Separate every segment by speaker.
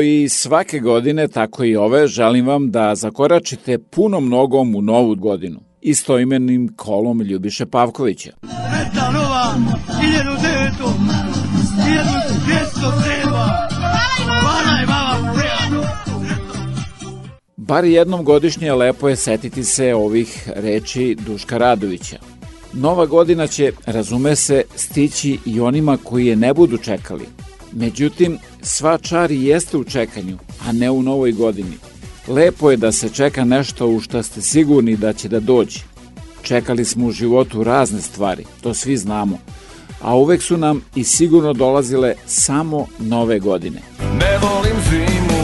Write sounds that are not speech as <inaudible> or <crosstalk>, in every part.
Speaker 1: Kao i svake godine, tako i ove, želim vam da zakoračite punom nogom u novu godinu istoimenim kolom Ljubiše Pavkovića.
Speaker 2: Sretna nova, 1900, 1207, hvala je vama, prijatno.
Speaker 1: Bar jednom godišnje lepo je setiti se ovih reči Duška Radovića. Nova godina će, razume se, stići i onima koji je ne budu čekali. Međutim, sva čar jeste u čekanju, a ne u novoj godini. Lepo je da se čeka nešto u što ste sigurni da će da dođe. Čekali smo u životu razne stvari, to svi znamo, a uvek su nam i sigurno dolazile samo nove godine.
Speaker 3: Ne volim zimu,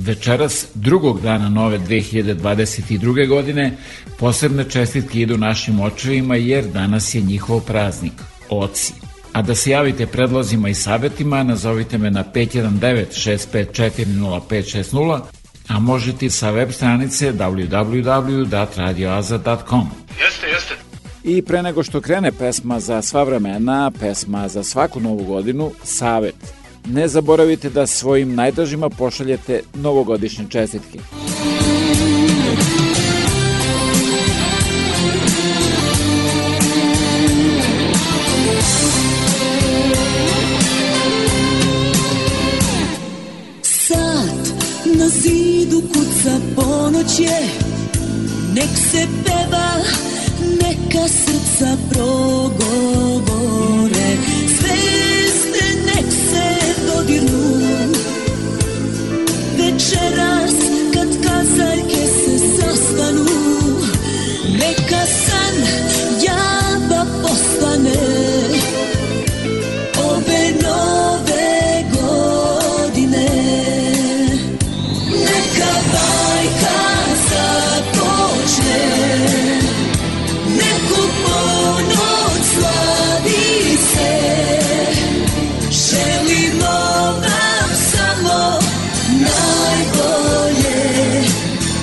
Speaker 1: Večeras, drugog dana nove 2022. godine, posebne čestitke idu našim očevima jer danas je njihov praznik, oci. A da se javite predlozima i savetima, nazovite me na 519-654-0560, a možete sa web stranice www.radioaza.com.
Speaker 4: Jeste, jeste.
Speaker 1: I pre nego što krene pesma za sva vremena, pesma za svaku novu godinu, savet. Ne zaboravite da svojim najdražima pošaljete novogodišnje čestitke.
Speaker 5: Kuca ponoć je Nek se peva, neka srca progovore. Zvezde nek se dodirnu Večeras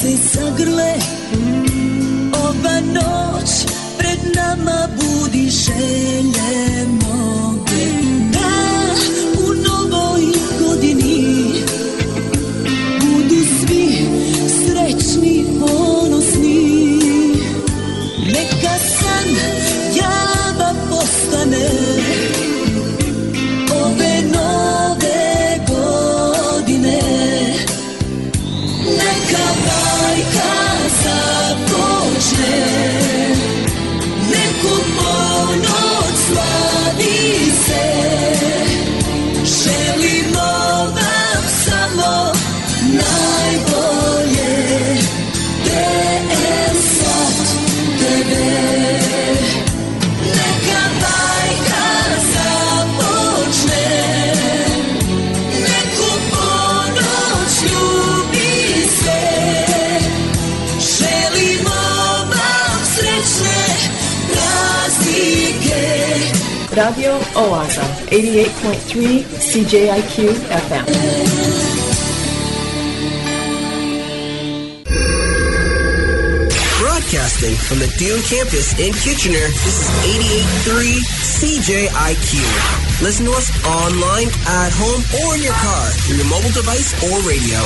Speaker 5: se zagrle Ova noć pred nama budi želje
Speaker 6: Radio Oaza, 88.3 CJIQ FM.
Speaker 7: Broadcasting from the Dune campus in Kitchener, this is 88.3 CJIQ. Listen to us online, at home, or in your car, through your mobile device or radio.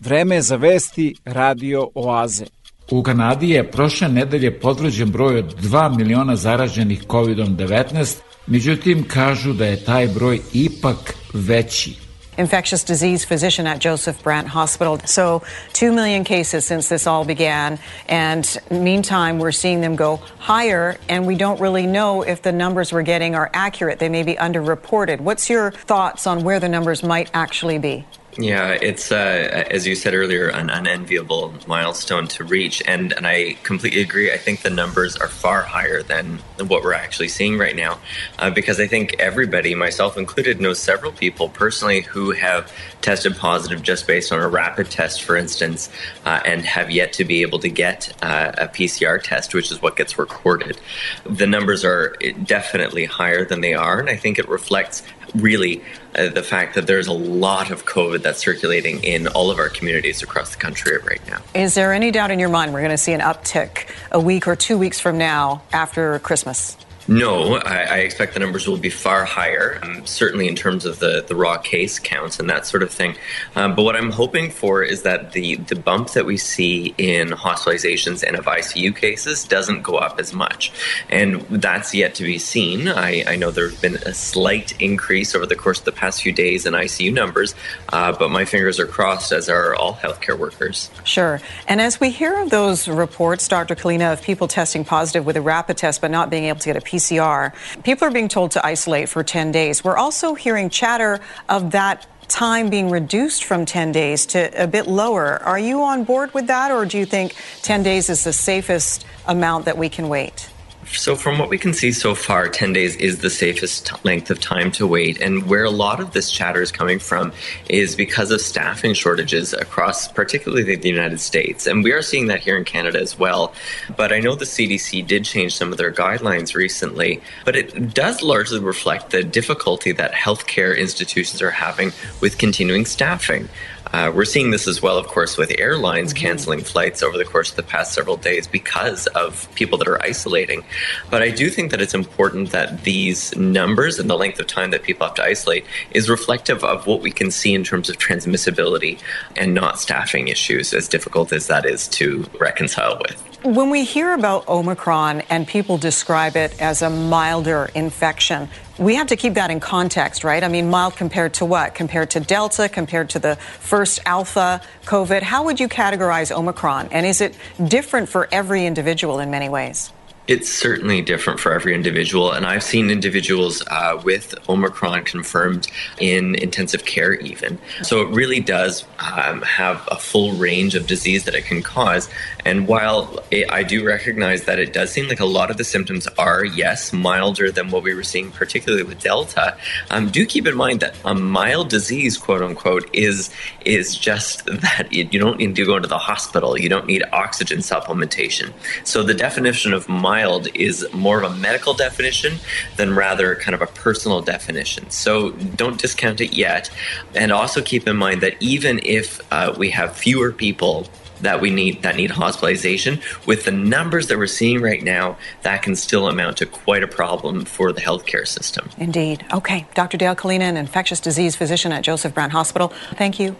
Speaker 1: Vreme za vesti Radio Oaze. U Kanadi je prošle nedelje potvrđen broj od 2 miliona zaraženih COVID-19, međutim kažu da je taj broj ipak veći.
Speaker 8: infectious disease physician at Joseph Brant Hospital. So, 2 million cases since this all began. And meantime, we're seeing them go higher, and we don't really know if the numbers we're getting are accurate. They may be underreported. What's your thoughts on where the numbers might actually be?
Speaker 9: Yeah, it's uh, as you said earlier, an unenviable milestone to reach, and and I completely agree. I think the numbers are far higher than what we're actually seeing right now, uh, because I think everybody, myself included, knows several people personally who have tested positive just based on a rapid test, for instance, uh, and have yet to be able to get uh, a PCR test, which is what gets recorded. The numbers are definitely higher than they are, and I think it reflects really uh, the fact that there's a lot of COVID that's circulating in all of our communities across the country right now.
Speaker 8: Is there any doubt in your mind we're going to see an uptick a week or two weeks from now after Christmas?
Speaker 9: No, I, I, expect the numbers will be far higher, um, certainly in terms of the, the raw case counts and that sort of thing. Um, but what I'm hoping for is that the, the bump that we see in hospitalizations and of ICU cases doesn't go up as much. And that's yet to be seen. I, I know there has been a slight increase over the course of the past few days in ICU numbers, uh, but my fingers are crossed, as are all healthcare workers.
Speaker 10: Sure. And as we hear of those reports, Dr. Kalina, of people testing positive with a rapid test but not being able to get a PCR. People are being told to isolate for 10 days. We're also hearing chatter of that time being reduced from 10 days to a bit lower. Are you on board with that, or do you think 10 days is the safest amount that we can wait?
Speaker 9: So, from what we can see so far, 10 days is the safest length of time to wait. And where a lot of this chatter is coming from is because of staffing shortages across, particularly the United States. And we are seeing that here in Canada as well. But I know the CDC did change some of their guidelines recently, but it does largely reflect the difficulty that healthcare institutions are having with continuing staffing. Uh, we're seeing this as well, of course, with airlines mm-hmm. canceling flights over the course of the past several days because of people that are isolating. But I do think that it's important that these numbers and the length of time that people have to isolate is reflective of what we can see in terms of transmissibility and not staffing issues, as difficult as that is to reconcile with.
Speaker 10: When we hear about Omicron and people describe it as a milder infection, we have to keep that in context, right? I mean, mild compared to what? Compared to Delta, compared to the first Alpha COVID? How would you categorize Omicron? And is it different for every individual in many ways?
Speaker 9: It's certainly different for every individual. And I've seen individuals uh, with Omicron confirmed in intensive care, even. So it really does um, have a full range of disease that it can cause. And while it, I do recognize that it does seem like a lot of the symptoms are, yes, milder than what we were seeing, particularly with Delta, um, do keep in mind that a mild disease, quote unquote, is, is just that you don't need to go into the hospital, you don't need oxygen supplementation. So the definition of mild mild is more of a medical definition than rather kind of a personal definition. So don't discount it yet. And also keep in mind that even if uh, we have fewer people that we need that need hospitalization with the numbers that we're seeing right now that can still amount to quite a problem for the healthcare system
Speaker 10: indeed okay dr dale kalina an infectious disease physician at joseph brown hospital thank you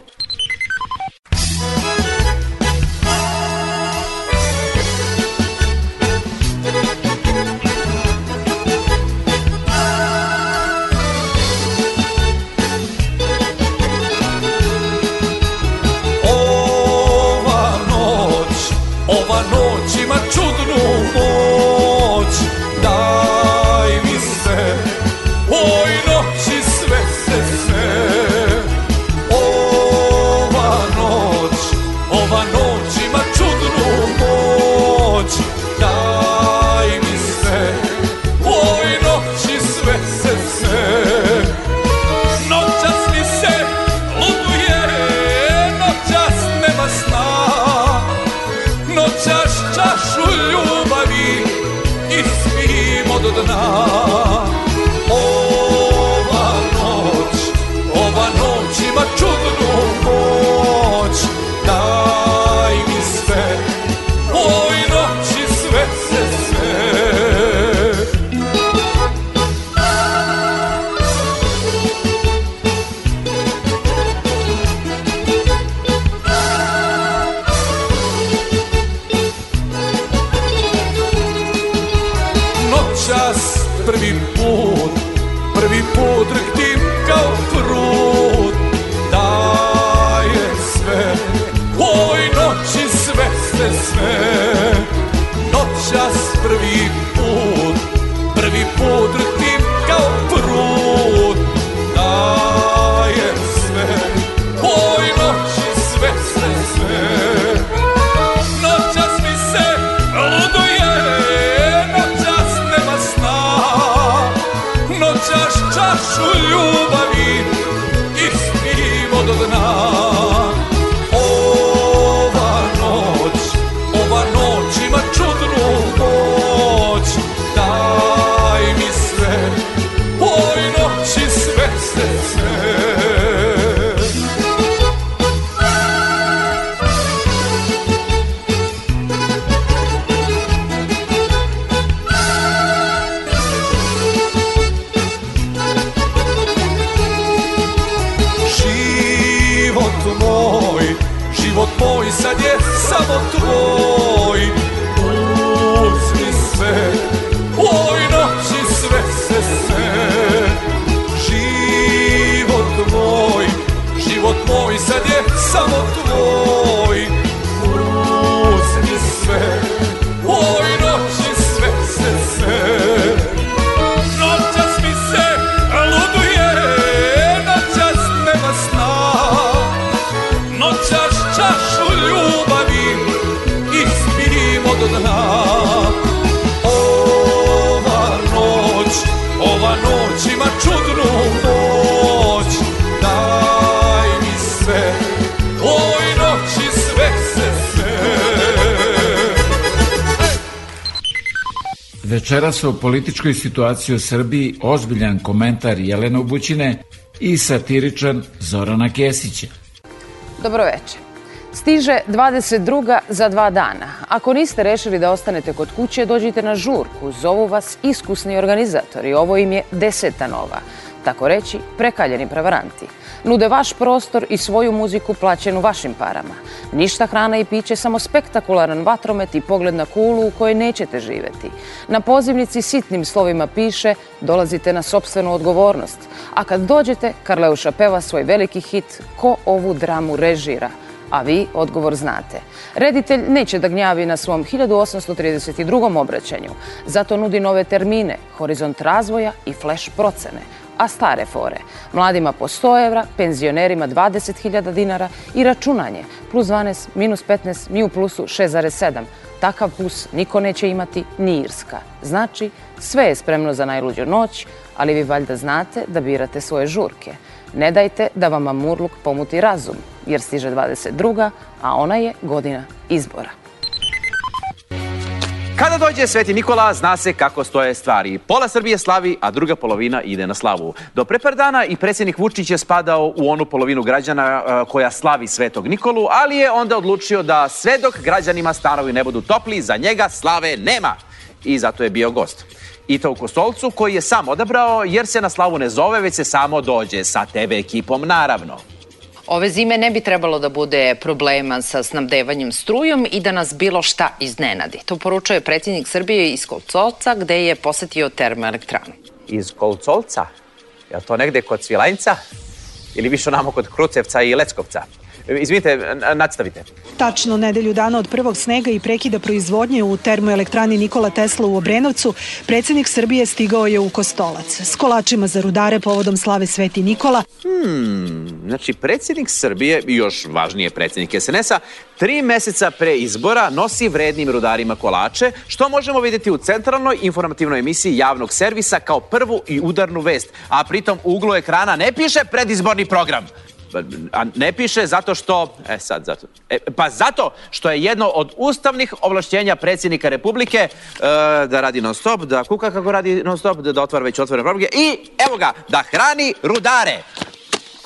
Speaker 1: Večeras o političkoj situaciji u Srbiji ozbiljan komentar Jelena Ubućine i satiričan Zorana Kesića.
Speaker 11: Dobro veče. Stiže 22. za dva dana. Ako niste rešili da ostanete kod kuće, dođite na žurku. Zovu vas iskusni organizatori. Ovo im je deseta nova. Tako reći, prekaljeni prevaranti. Nude vaš prostor i svoju muziku plaćenu vašim parama. Ništa hrana i piće, samo spektakularan vatromet i pogled na kulu u kojoj nećete živeti. Na pozivnici sitnim slovima piše dolazite na sobstvenu odgovornost. A kad dođete, Karleuša peva svoj veliki hit Ko ovu dramu režira? a vi odgovor znate. Reditelj neće da gnjavi na svom 1832. obraćanju, zato nudi nove termine, horizont razvoja i flash procene, a stare fore. Mladima po 100 evra, penzionerima 20.000 dinara i računanje plus 12, minus 15, mi u plusu 6,7. Takav plus niko neće imati ni Irska. Znači, sve je spremno za najluđu noć, ali vi valjda znate da birate svoje žurke. Ne dajte da vam Amurluk pomuti razum, jer stiže 22. a ona je godina izbora.
Speaker 12: Kada dođe Sveti Nikola, zna se kako stoje stvari. Pola Srbije slavi, a druga polovina ide na slavu. Do pre par dana i predsjednik Vučić je spadao u onu polovinu građana koja slavi Svetog Nikolu, ali je onda odlučio da sve dok građanima stanovi ne budu topli, za njega slave nema. I zato je bio gost. I to u Kostolcu koji je sam odabrao jer se na slavu ne zove, već se samo dođe sa TV ekipom naravno.
Speaker 13: Ove zime ne bi trebalo da bude problema sa snabdevanjem strujom i da nas bilo šta iznenadi. To poručuje predsjednik Srbije iz Kolcovca gde je posetio termoelektranu.
Speaker 12: Iz Kolcolca? Je to negde kod Svilajnca? Ili više onamo kod Krucevca i Leckovca? Izvinite, n- nastavite.
Speaker 14: Tačno nedelju dana od prvog snega i prekida proizvodnje u termoelektrani Nikola Tesla u Obrenovcu, predsjednik Srbije stigao je u Kostolac. S kolačima za rudare povodom slave Sveti Nikola,
Speaker 12: Hmm, znači predsjednik Srbije još važnije predsjednik SNS-a tri meseca pre izbora nosi vrednim rudarima kolače, što možemo vidjeti u centralnoj informativnoj emisiji javnog servisa kao prvu i udarnu vest, a pritom u uglu ekrana ne piše predizborni program. A ne piše zato što, e sad zato, e, pa zato što je jedno od ustavnih ovlašćenja predsjednika Republike e, da radi non stop, da kuka kako radi non stop, da, otvara već otvorene fabrike i evo ga, da hrani rudare.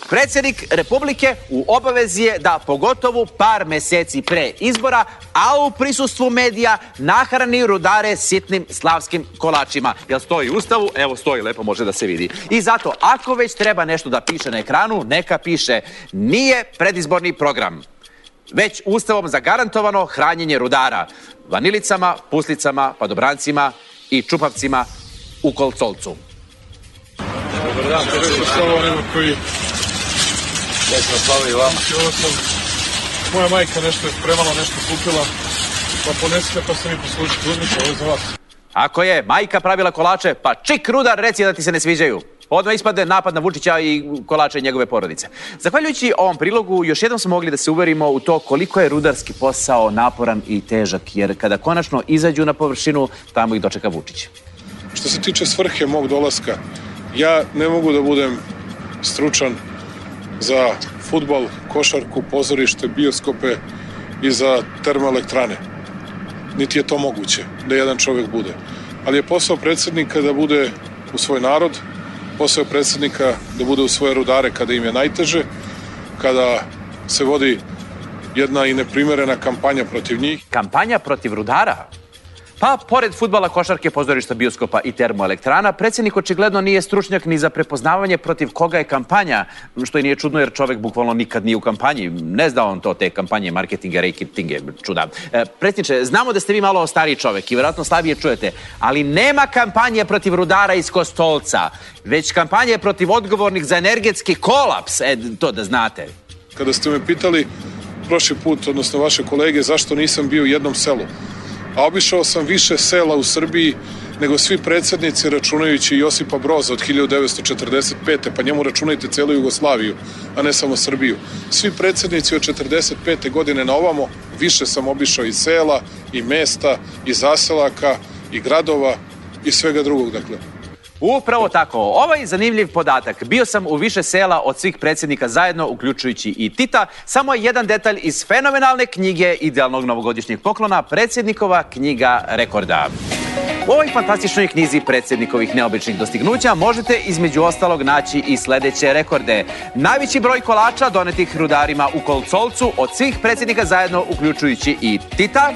Speaker 12: Predsjednik Republike u obavezi je da pogotovo par meseci pre izbora, a u prisustvu medija nahrani rudare sitnim slavskim kolačima. Jel stoji u ustavu? Evo stoji, lepo može da se vidi. I zato, ako već treba nešto da piše na ekranu, neka piše nije predizborni program već ustavom zagarantovano hranjenje rudara vanilicama, puslicama, padobrancima i čupavcima u kolcolcu.
Speaker 15: Dobar dan, to koji...
Speaker 16: Srećno slavi vama.
Speaker 15: Ovo sam... Moja majka nešto je spremala, nešto kupila, pa ponesite pa se mi poslušite. Uzmite, ovo je za vas.
Speaker 12: Ako je majka pravila kolače, pa čik rudar reci da ti se ne sviđaju. Odmah ispade napad na Vučića i kolače njegove porodice. Zahvaljujući ovom prilogu, još jednom smo mogli da se uverimo u to koliko je rudarski posao naporan i težak, jer kada konačno izađu na površinu, tamo ih dočeka Vučić.
Speaker 15: Što se tiče svrhe mog dolaska, ja ne mogu da budem stručan za futbal, košarku, pozorište, bioskope i za termoelektrane. Niti je to moguće da jedan čovjek bude. Ali je posao predsjednika da bude u svoj narod, posao je predsjednika da bude u svoje rudare kada im je najteže, kada se vodi jedna i neprimerena kampanja protiv njih.
Speaker 12: Kampanja protiv rudara? Pa, pored futbala, košarke, pozorišta, bioskopa i termoelektrana, predsjednik očigledno nije stručnjak ni za prepoznavanje protiv koga je kampanja, što i nije čudno jer čovek bukvalno nikad nije u kampanji. Ne zna on to, te kampanje, marketinga, rekitinge, čuda. E, predsjedniče, znamo da ste vi malo stariji čovek i verovatno slabije čujete, ali nema kampanje protiv rudara iz Kostolca, već kampanje protiv odgovornih za energetski kolaps, e, to da znate.
Speaker 15: Kada ste me pitali prošli put, odnosno vaše kolege, zašto nisam bio u jednom selu, a obišao sam više sela u Srbiji nego svi predsednici računajući Josipa Broza od 1945. pa njemu računajte celu Jugoslaviju, a ne samo Srbiju. Svi predsednici od 45. godine na ovamo više sam obišao i sela, i mesta, i zaselaka, i gradova, i svega drugog, dakle.
Speaker 12: Upravo tako. Ovaj zanimljiv podatak. Bio sam u više sela od svih predsjednika zajedno, uključujući i Tita. Samo je jedan detalj iz fenomenalne knjige idealnog novogodišnjeg poklona, predsjednikova knjiga rekorda. U ovoj fantastičnoj knjizi predsjednikovih neobičnih dostignuća možete između ostalog naći i sledeće rekorde. Najveći broj kolača donetih rudarima u Kolcolcu od svih predsjednika zajedno, uključujući i Tita.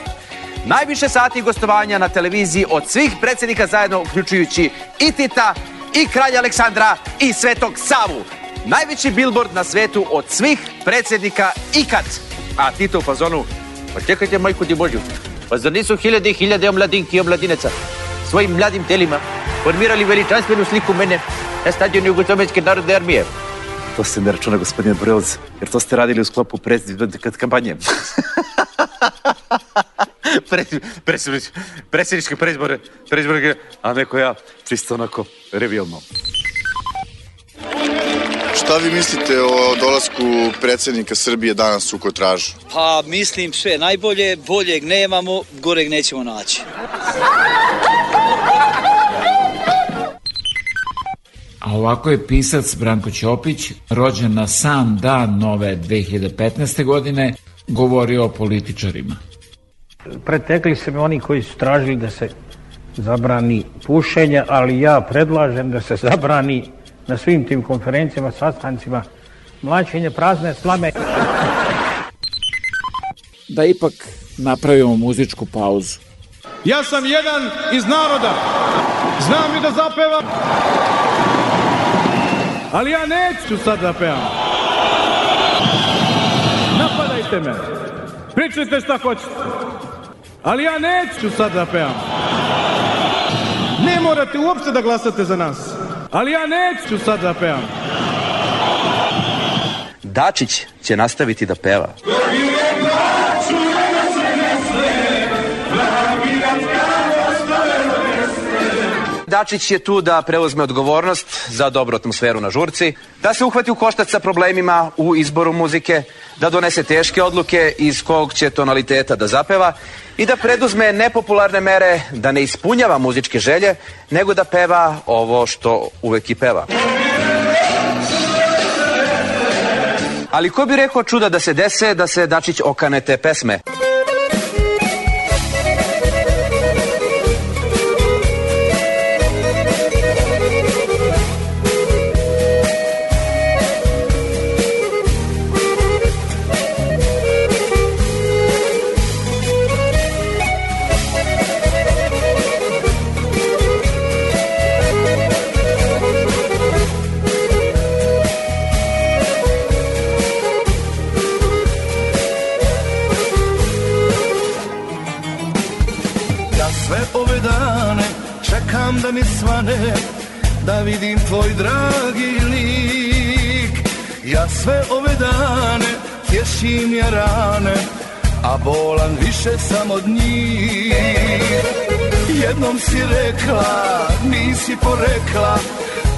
Speaker 12: Najviše sati gostovanja na televiziji od svih predsjednika zajedno, uključujući i Tita, i kralja Aleksandra, i Svetog Savu. Najveći billboard na svetu od svih predsjednika ikad. A Tito u fazonu, pa čekajte majku ti Božju, pa zar nisu hiljade i hiljade omladinki i omladineca svojim mladim telima formirali veličanstvenu sliku mene na stadionu Jugoslovenske narodne armije? To se ne računa, gospodine Broz, jer to ste radili u sklopu predsjedničke kampanje. <laughs> <laughs> predsjedničke, predsjedničke preizbore, preizbore, a neko ja čisto onako revijalno.
Speaker 17: Šta vi mislite o dolasku predsjednika Srbije danas u Kotražu?
Speaker 18: Pa mislim sve najbolje, boljeg nemamo, goreg nećemo naći.
Speaker 1: A ovako je pisac Branko Ćopić, rođen na sam dan nove 2015. godine, govorio o političarima.
Speaker 19: Pretekli se mi oni koji su tražili da se zabrani pušenje, ali ja predlažem da se zabrani na svim tim konferencijama, sastancima, mlačenje prazne slame.
Speaker 1: Da ipak napravimo muzičku pauzu.
Speaker 20: Ja sam jedan iz naroda. Znam i da zapevam. Ali ja neću sad da pevam. Napadajte me. Pričajte šta hoćete. Ali ja neću sad da pevam. Ne morate uopšte da glasate za nas. Ali ja neću sad da pevam.
Speaker 12: Dačić će nastaviti da peva. Dačić je tu da preuzme odgovornost za dobru atmosferu na žurci, da se uhvati u koštac sa problemima u izboru muzike, da donese teške odluke iz kog će tonaliteta da zapeva i da preduzme nepopularne mere da ne ispunjava muzičke želje, nego da peva ovo što uvek i peva. Ali ko bi rekao čuda da se dese da se Dačić okane te pesme?
Speaker 21: Da svane Da vidim tvoj dragi lik. Ja sve ove dane tješim ja rane A bolan više sam od njih. Jednom si rekla, nisi porekla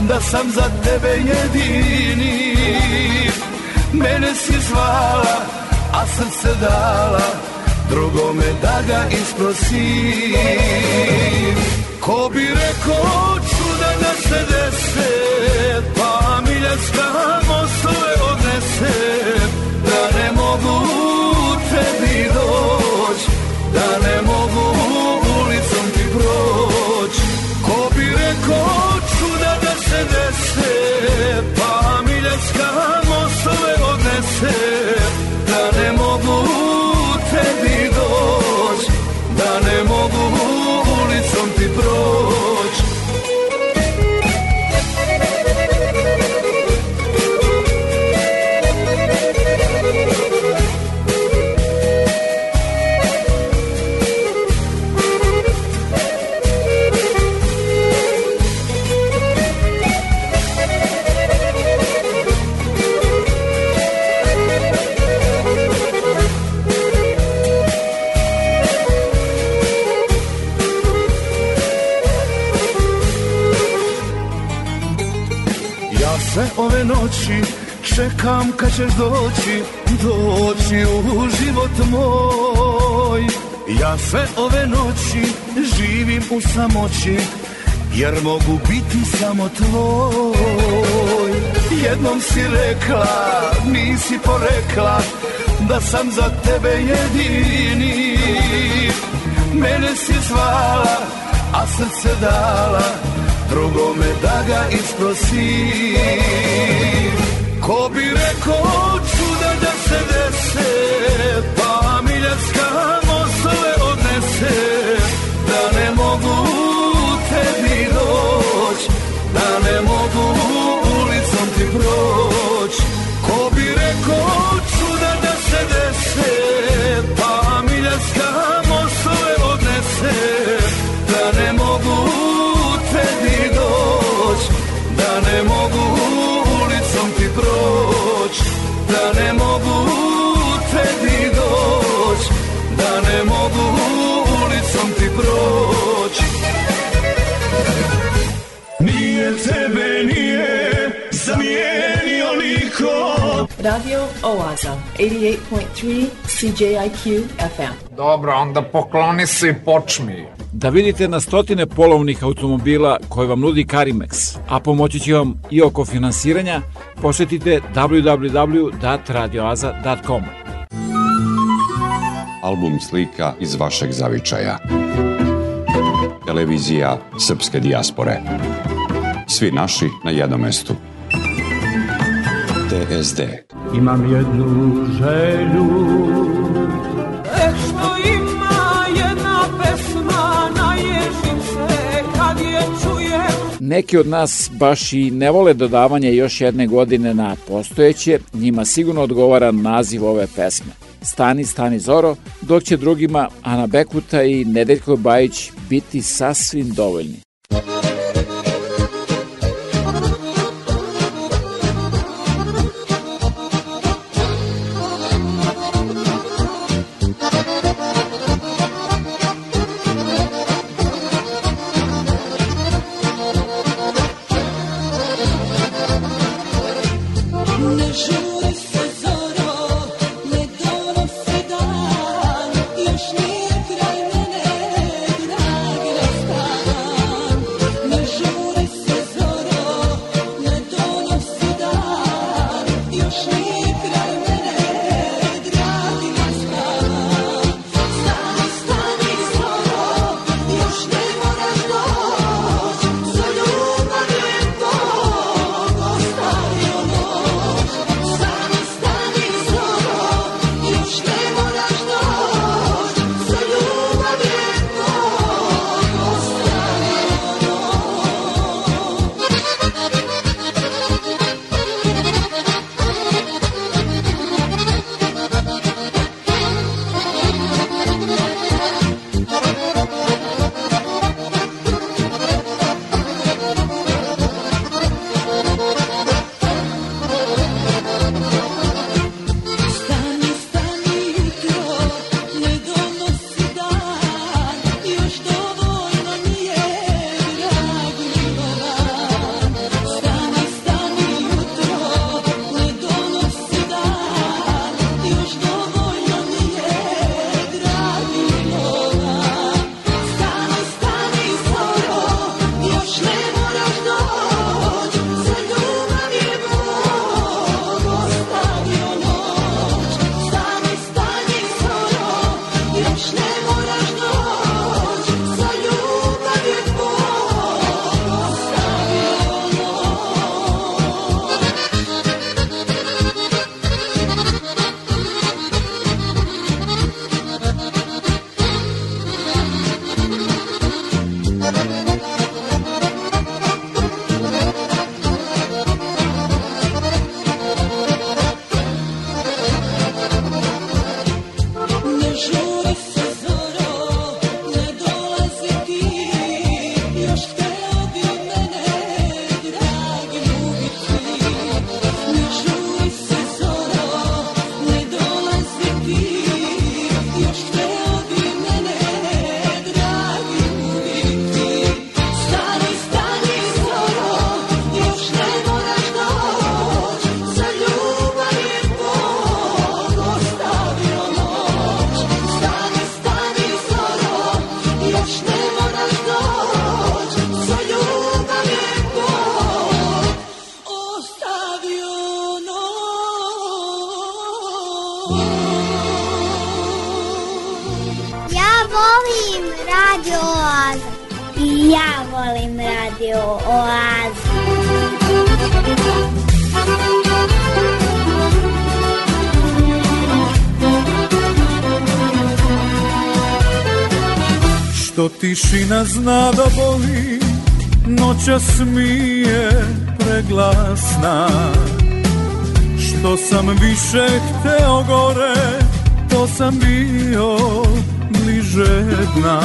Speaker 21: Da sam za tebe jedini. Mene si zvala, a srce dala drugome da ga isprosim Ko bi rekao čuda da se dese Pa miljanska mostove odnese Da ne mogu tebi doć Da ne mogu ulicom ti proć. Ko bi rekao čuda da se dese Pa miljanska mostove odnese Čekam kad ćeš doći, doći u život moj. Ja sve ove noći živim u samoći Jer mogu biti samo tvoj. Jednom si rekla, nisi porekla Da sam za tebe jedini. Mene si zvala, a srce dala Drugome da ga isprosi Ko bi rekao čuda da se dese Pa miljarska mostove odnese Da ne mogu tebi doć Da ne mogu ulicom ti proć. Ko bi rekao
Speaker 6: Radio Oaza, 88.3 CJIQ FM.
Speaker 22: Dobro, onda pokloni se i počmi.
Speaker 1: Da vidite na stotine polovnih automobila koje vam nudi Carimex, a pomoći će vam i oko finansiranja, posetite www.radioaza.com.
Speaker 23: Album slika iz vašeg zavičaja. Televizija Srpske dijaspore. Svi naši na jednom mestu. TSD.
Speaker 24: Imam jednu želju
Speaker 10: Što ima jedna pesma naježim se kad je čujem
Speaker 1: Neki od nas baš i ne vole dodavanje još jedne godine na postojeće, njima sigurno odgovara naziv ove pesme. Stani, stani Zoro, dok će drugima Ana Bekuta i Nedeljko Bajić biti sasvim dovoljni.
Speaker 25: Noća smije preglasna. Što sam više hteo gore To sam bio bliže dna.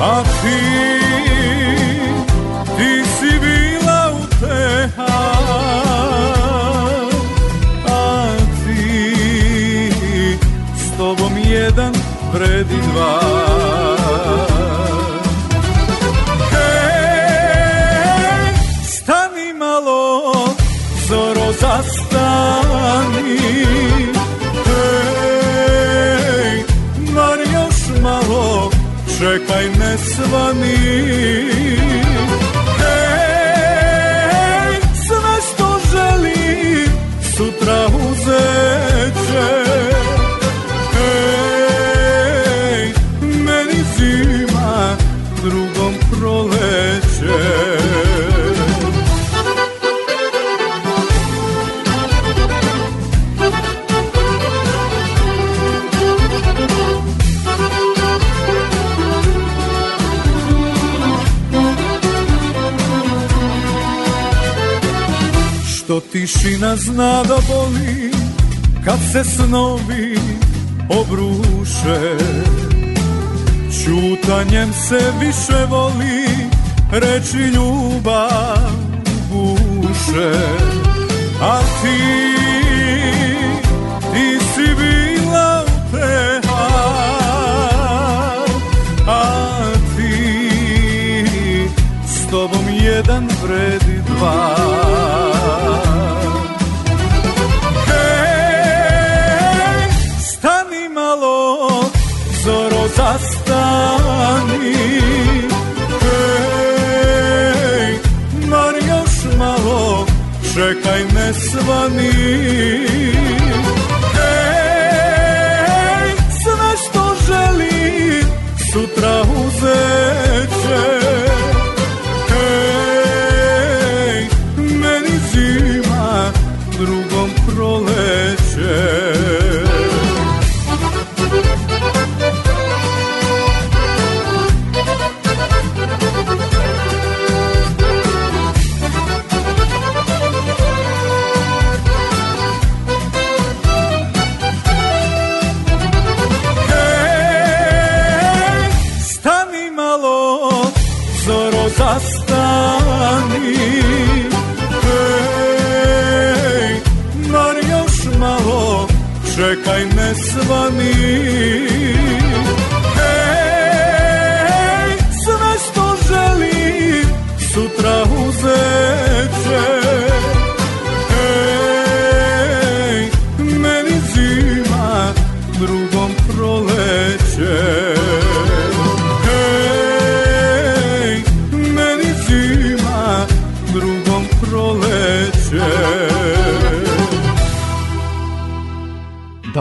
Speaker 25: A ti, ti si bila uteha. A ti, s tobom jedan vredi dva čekaj ne svani. Hej, sve što želim, sutra uzeće. Hej, meni zima, drugom proleće tišina zna da boli Kad se snovi obruše. Čutanjem se više voli Reči ljubav buše A ti, ti si bila uteha A ti, s tobom jedan vredi dva zastani Hej, mar još malo, čekaj ne svani. Hej, sve što želim, sutra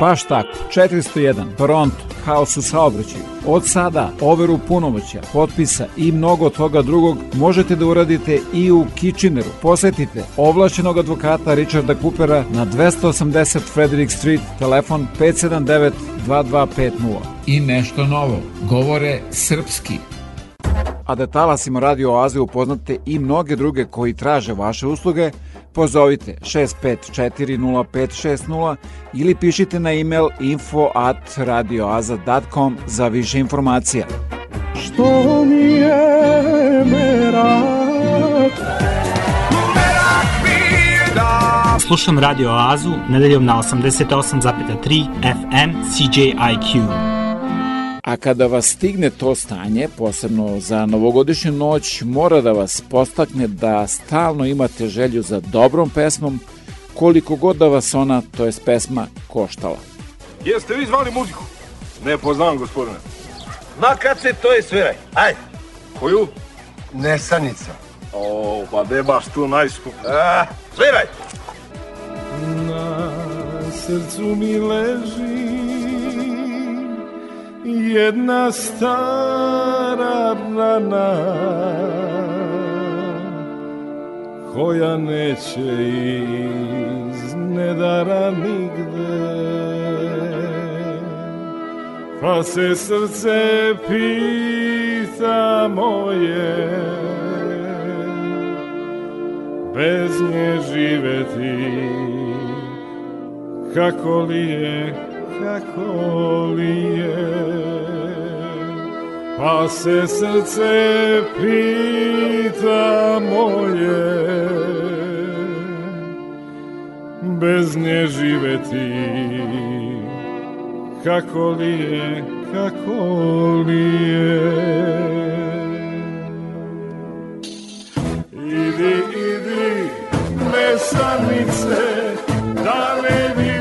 Speaker 1: Baš tako, 401, Toronto, haos u saobraćaju. Od sada, overu punomoća, potpisa i mnogo toga drugog možete da uradite i u Kitcheneru. Posetite ovlašćenog advokata Richarda Coopera na 280 Frederick Street, telefon 579 2250. I nešto novo, govore srpski. A da talasimo Radio Oaze upoznate i mnoge druge koji traže vaše usluge, pozovite 6540560 ili pišite na e-mail info at radioaza.com za više informacija.
Speaker 25: Što mi je merak
Speaker 26: Slušam Radio Oazu nedeljom na 88,3 FM CJIQ.
Speaker 1: A kada vas stigne to stanje, posebno za novogodišnju noć, mora da vas postakne da stalno imate želju za dobrom pesmom, koliko god da vas ona, to jest pesma, koštala.
Speaker 27: Jeste vi zvali muziku?
Speaker 28: Ne poznam, gospodine.
Speaker 29: Ma kad se to je sviraj. Ajde.
Speaker 28: Koju?
Speaker 29: Nesanica.
Speaker 28: O, pa de baš tu najskup.
Speaker 29: A, sviraj.
Speaker 20: Na srcu mi leži jedna stara rana koja neće iz nedara nigde. Pa se srce pita moje bez nje živeti kako li je, kako li je. Pa se srce pita moje bez nje živeti kako li je, kako li je? Idi, idi, mesanice, da ne vidim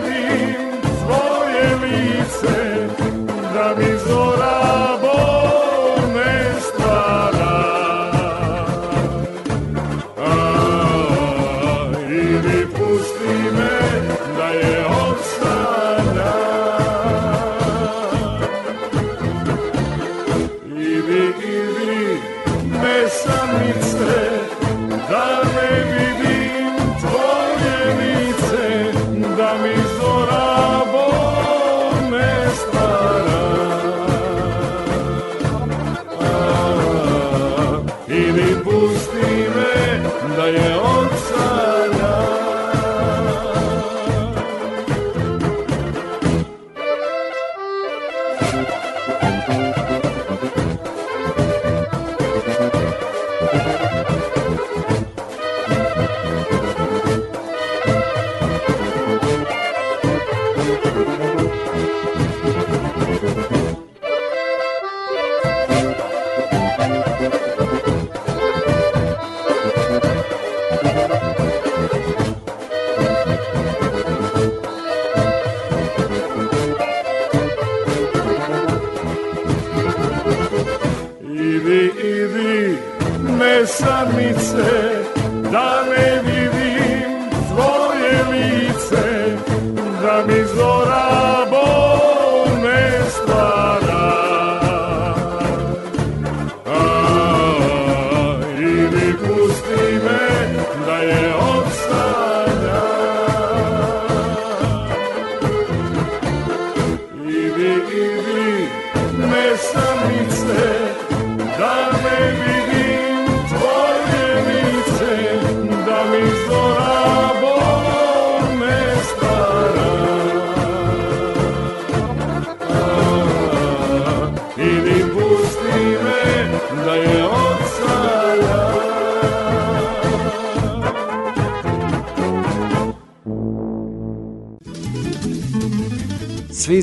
Speaker 20: Idi,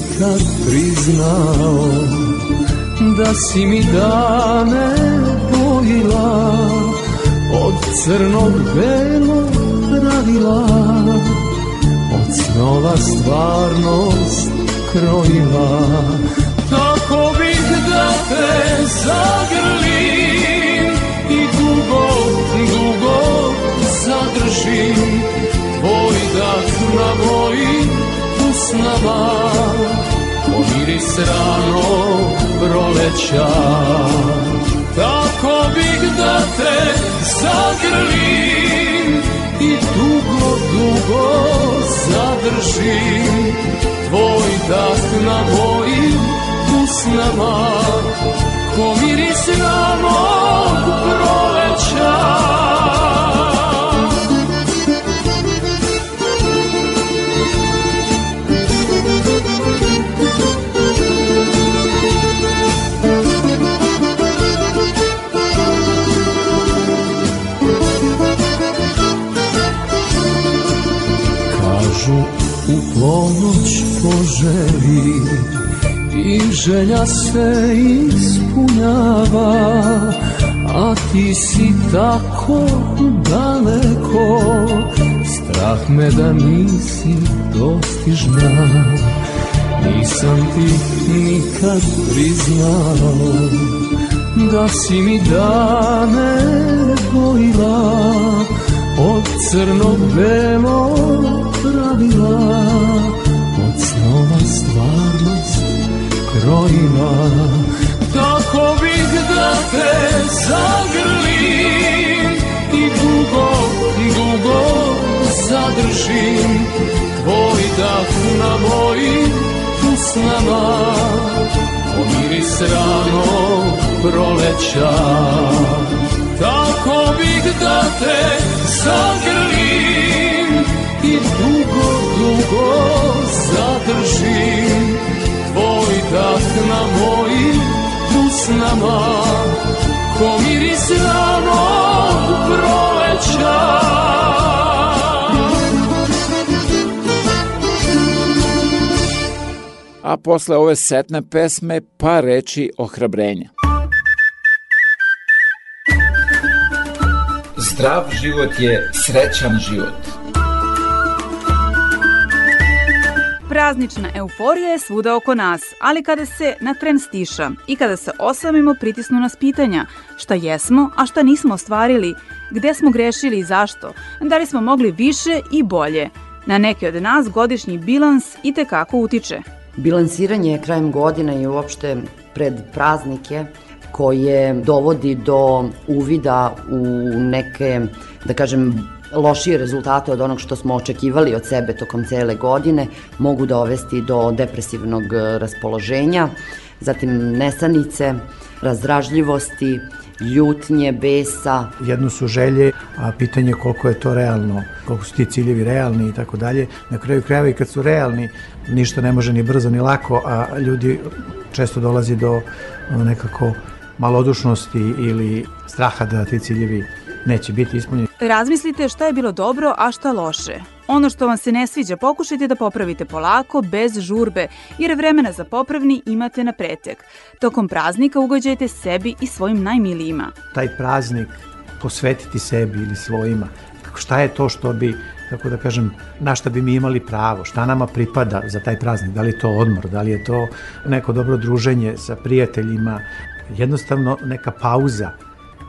Speaker 20: Nikad priznao da si mi dane bojila
Speaker 10: crnog belo pravila Od snova stvarnost krojila. Tako bih da te zagrlim I dugo, dugo zadržim Tvoj dah na mojim usnama Ranog proleća. Tako bih da te zagrlim I dugo, dugo zadržim Tvoj dah na mojim usnama. Ko miris ranog proleća želja se ispunjava a ti si tako daleko. Strah me da nisi dostižna nisam ti nikad priznao. Da si mi dane bojila od crno-belo pravila krojila tako bih da te zagrlim i dugo, dugo zadržim tvoj dah na mojim usnama. Pomiris ranog proleća. Tako bih da te zagrlim i dugo, dugo zadržim na mojim usnama ko miris ranog proleća
Speaker 1: A posle ove setne pesme pa reči ohrabrenja.
Speaker 30: Zdrav život je srećan život.
Speaker 31: Praznična euforija je svuda oko nas, ali kada se na tren stiša i kada se osamimo pritisnu nas pitanja šta jesmo, a šta nismo ostvarili, gde smo grešili i zašto, da li smo mogli više i bolje. Na neke od nas godišnji bilans i tekako utiče.
Speaker 27: Bilansiranje krajem godine i uopšte pred praznike koje dovodi do uvida u neke, da kažem, lošije rezultate od onog što smo očekivali od sebe tokom cele godine, mogu dovesti do depresivnog raspoloženja, zatim nesanice, razdražljivosti, ljutnje, besa.
Speaker 32: Jedno su želje, a pitanje koliko je to realno, koliko su ti ciljevi realni i tako dalje. Na kraju krajeva i kad su realni, ništa ne može ni brzo ni lako, a ljudi često dolazi do nekako malodušnosti ili straha da ti ciljevi neće biti ispunjeni.
Speaker 31: Razmislite šta je bilo dobro, a šta loše. Ono što vam se ne sviđa pokušajte da popravite polako, bez žurbe, jer vremena za popravni imate na pretek. Tokom praznika ugođajte sebi i svojim najmilijima.
Speaker 32: Taj praznik posvetiti sebi ili svojima, šta je to što bi tako da kažem, na šta bi mi imali pravo, šta nama pripada za taj praznik, da li je to odmor, da li je to neko dobro druženje sa prijateljima, jednostavno neka pauza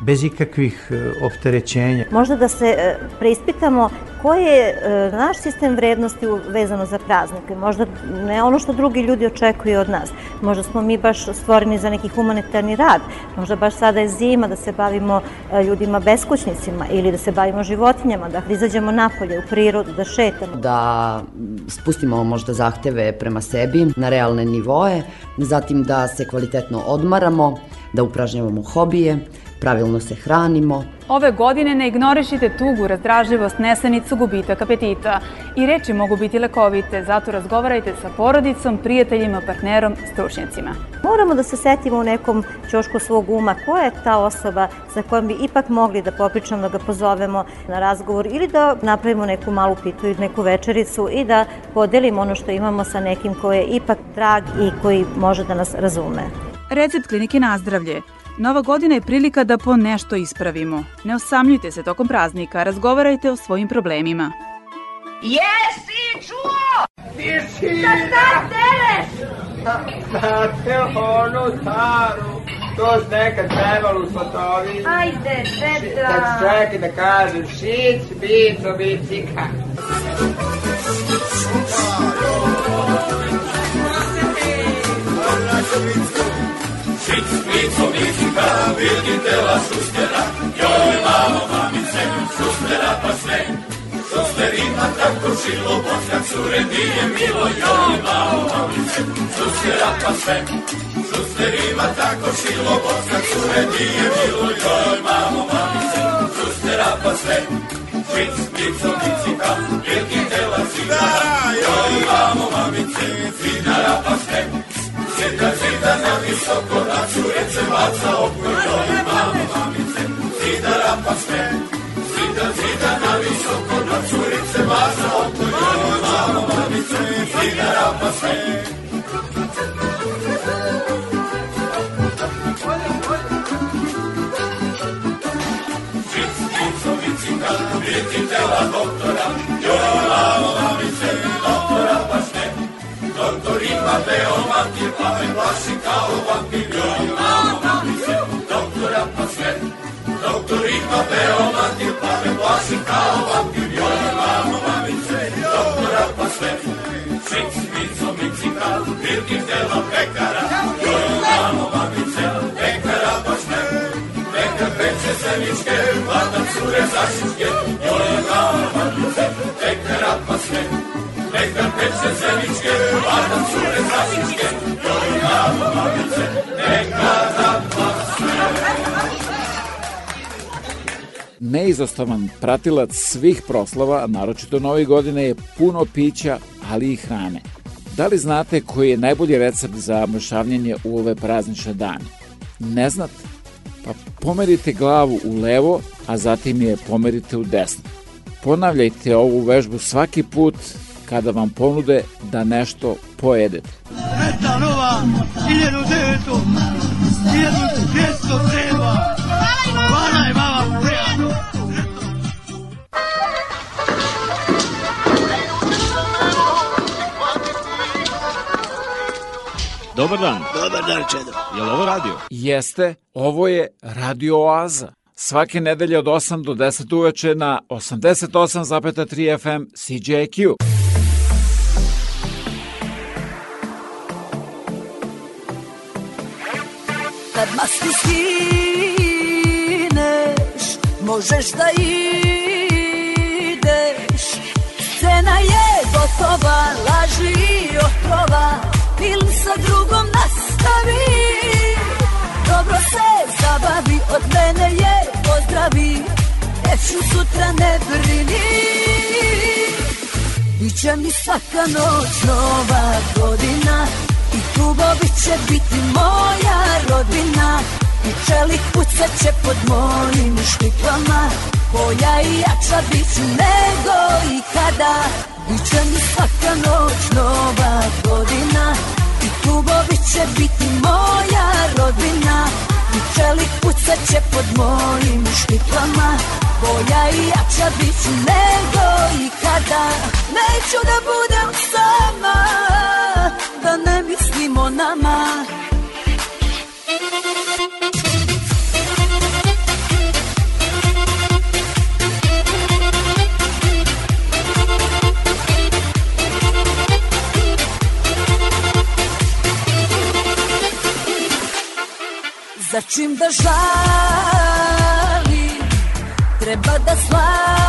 Speaker 32: bez ikakvih opterećenja.
Speaker 33: Možda da se e, preispitamo koji je e, naš sistem vrednosti vezano za praznike. Možda ne ono što drugi ljudi očekuju od nas. Možda smo mi baš stvoreni za neki humanitarni rad. Možda baš sada je zima da se bavimo e, ljudima beskućnicima ili da se bavimo životinjama, da izađemo napolje u prirodu, da šetamo.
Speaker 27: Da spustimo možda zahteve prema sebi na realne nivoe, zatim da se kvalitetno odmaramo, da upražnjavamo hobije, pravilno se hranimo.
Speaker 31: Ove godine ne ignorišite tugu, razdražljivost, nesanicu, gubitak apetita. I reči mogu biti lekovite, zato razgovarajte sa porodicom, prijateljima, partnerom, stručnjacima.
Speaker 33: Moramo da se setimo u nekom čošku svog uma koja je ta osoba za kojom bi ipak mogli da popričamo, da ga pozovemo na razgovor ili da napravimo neku malu pitu ili neku večericu i da podelimo ono što imamo sa nekim ko je ipak drag i koji može da nas razume.
Speaker 31: Recept klinike Nazdravlje. Nova godina je prilika da po nešto ispravimo. Ne osamljujte se tokom praznika, razgovarajte o svojim problemima.
Speaker 5: Jesi čuo? Ti si... Šta šta tereš?
Speaker 34: Na telefonu staru. To s nekad pevalo u Slotovi.
Speaker 5: Ajde, Petra.
Speaker 34: Tak čekaj da kažem. Šic, bico, bicika.
Speaker 5: Šic, bico, bicika, vidite la šustera. Joj, mamo, mamice, šustera pa sve. Šuster ima tako žilo, boskak cure nije milo. Joj, mamo, mamice, šustera pa sve. Šuster ima tako žilo, boskak cure nije milo. Joj, mamo, mamice, šustera pa sve. Šic, bico, bicika, vidite la zidara. Joj, mamo, mamice, zidara pa sve. Zida, zida na visoko, na curice baca oko, joj, mamo, mamice, zidara pa sve. Zida, zida na visoko, na curice baca oko, joj, mamo, mamice, zidara pa sve. Beomatir, pa me plaši kao vampir, joj, mamo, mamice, doktora pa sve. Doktor ima beomatir, pa me plaši kao vampir, joj, mamo, mamice, doktora pa sve. Šic, mico, micika, Birkin dela pekara, joj, mamo, mamice, pekara pa sve. Pekar peče semičke, vladan cure zašiške, joj, Pekar peče semičke, vladan cure zašiške, joj, mamo, mamice, pekara pa sve.
Speaker 1: Neizostavan pratilac svih proslava, naročito nove godine, je puno pića, ali i hrane. Da li znate koji je najbolji recept za mršavljenje u ove praznične dane? Ne znate? Pa pomerite glavu u levo, a zatim je pomerite u desno. Ponavljajte ovu vežbu svaki put kada vam ponude da nešto pojedete.
Speaker 5: Sretna nova, 1900, 1200 treba. Hvala je mama prijatno.
Speaker 35: Dobar dan.
Speaker 5: Dobar dan, Čedo.
Speaker 35: Je li ovo radio?
Speaker 1: Jeste, ovo je Radio Oaza. Svake nedelje od 8 do 10 uveče na 88,3 FM CJQ.
Speaker 5: Kad masku skineš, možeš da ideš. Scena je gotova, laži i otrova, film sa drugom nastavi. Dobro se zabavi, od mene je pozdravi, jer ću sutra ne brini. Biće mi svaka noć nova godina I klubovi će biti moja rodbina I čelik pucat će pod mojim štiklama Koja i jača bit ću nego ikada. Biće mi svaka noć nova godina. I klubovi će biti moja rodbina I čelik pucat će pod mojim štiklama Koja i jača bit ću nego ikada. Neću da budem sama Da ne mislim o nama. Za čim da žali Treba da slavi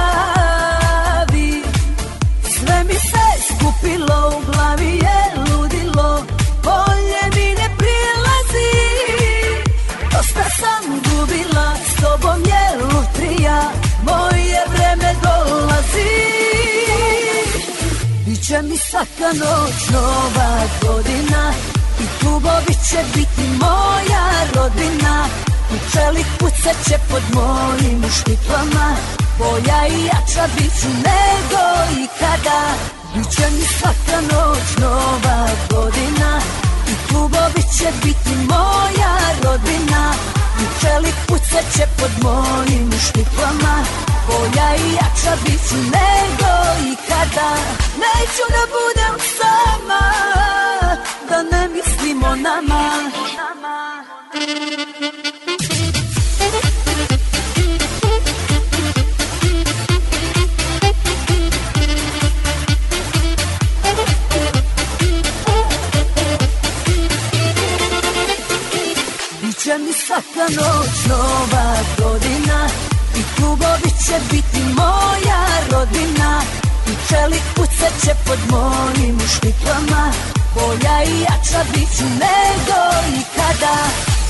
Speaker 5: svaka noć nova godina I klubovi će biti moja rodbina I čelik pucat će pod mojim štiklama Bolja i jača bit ću nego ikada. Biće mi svaka noć nova godina I klubovi će biti moja rodbina I čelik pucaće pod mojim štiklama Bolja i jača bit ću nego ikada. Neću da budem sama Da ne mislim o nama. Biće mi svaka noć nova godina klubovi će biti moja rodina I čelik pucat će pod mojim štiklama Bolja i jača bit ću nego ikada.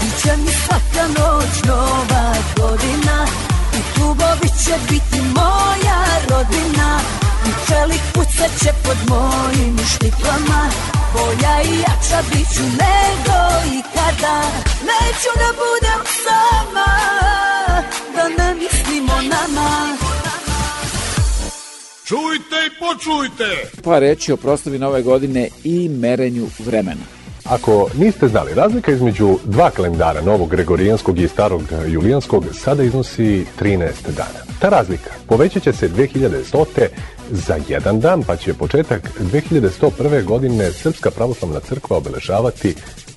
Speaker 5: Biće mi svaka noć nova godina I klubovi će biti moja rodina I čelik pucat će pod mojim štiklama Bolja i jača bit ću nego ikada. Neću da budem sama Da ne mislim o nama
Speaker 28: Čujte i počujte!
Speaker 1: Pa reći o proslavi nove godine i merenju vremena.
Speaker 36: Ako niste znali, razlika između dva kalendara, novog gregorijanskog i starog julijanskog, sada iznosi 13 dana. Ta razlika povećat će se 2100. za jedan dan, pa će početak 2101. godine Srpska pravoslavna crkva obeležavati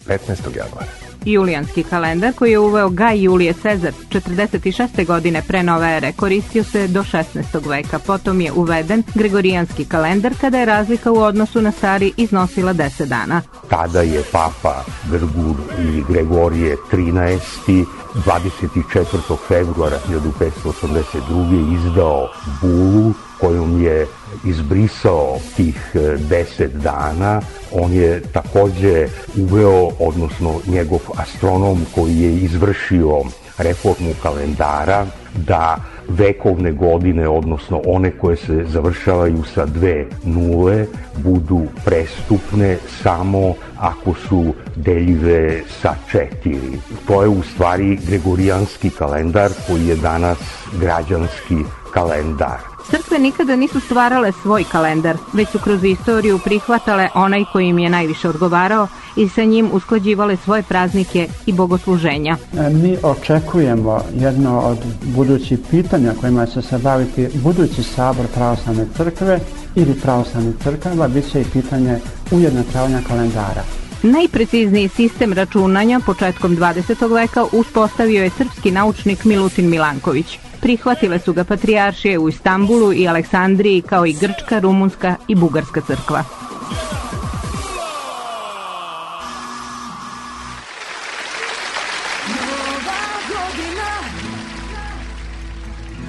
Speaker 36: 15. januara.
Speaker 37: Julijanski kalendar koji je uveo Gaj Julije Cezar 46. godine pre nove ere koristio se do 16. veka. Potom je uveden Gregorijanski kalendar kada je razlika u odnosu na stari iznosila 10 dana.
Speaker 38: Tada je papa Grgur ili Gregorije 13. 24. februara 1582. izdao bulu kojom je izbrisao tih e, deset dana. On je takođe uveo, odnosno njegov astronom koji je izvršio reformu kalendara, da vekovne godine, odnosno one koje se završavaju sa dve nule, budu prestupne samo ako su deljive sa četiri. To je u stvari gregorijanski kalendar koji je danas građanski kalendar.
Speaker 37: Crkve nikada nisu stvarale svoj kalendar, već su kroz istoriju prihvatale onaj koji im je najviše odgovarao i sa njim usklađivale svoje praznike i bogosluženja.
Speaker 39: Mi očekujemo jedno od budućih pitanja kojima će se baviti budući sabor pravoslavne crkve ili pravoslavne crkava, bit će i pitanje ujednačavanja kalendara.
Speaker 37: Najprecizniji sistem računanja početkom 20. veka uspostavio je srpski naučnik Milutin Milanković. Prihvatile su ga patrijaršije u Istanbulu i Aleksandriji kao i Grčka, Rumunska i Bugarska crkva.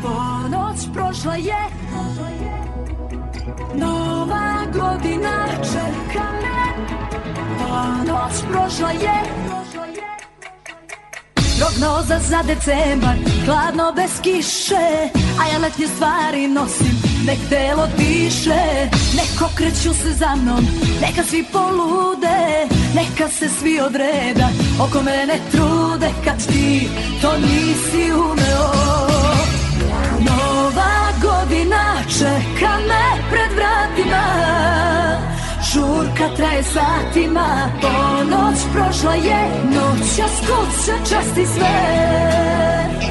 Speaker 5: Ponoć prošla je Nova godina me Ponoć prošla je Prognoza za decembar Hladno bez kiše A ja letnje stvari nosim Nek telo diše Nek okreću se za mnom Neka svi polude Neka se svi odreda Oko mene trude Kad ti to nisi umeo. Nova godina čeka me pred vratima Žurka traje satima Ponoć prošla je Noća skuća časti sve.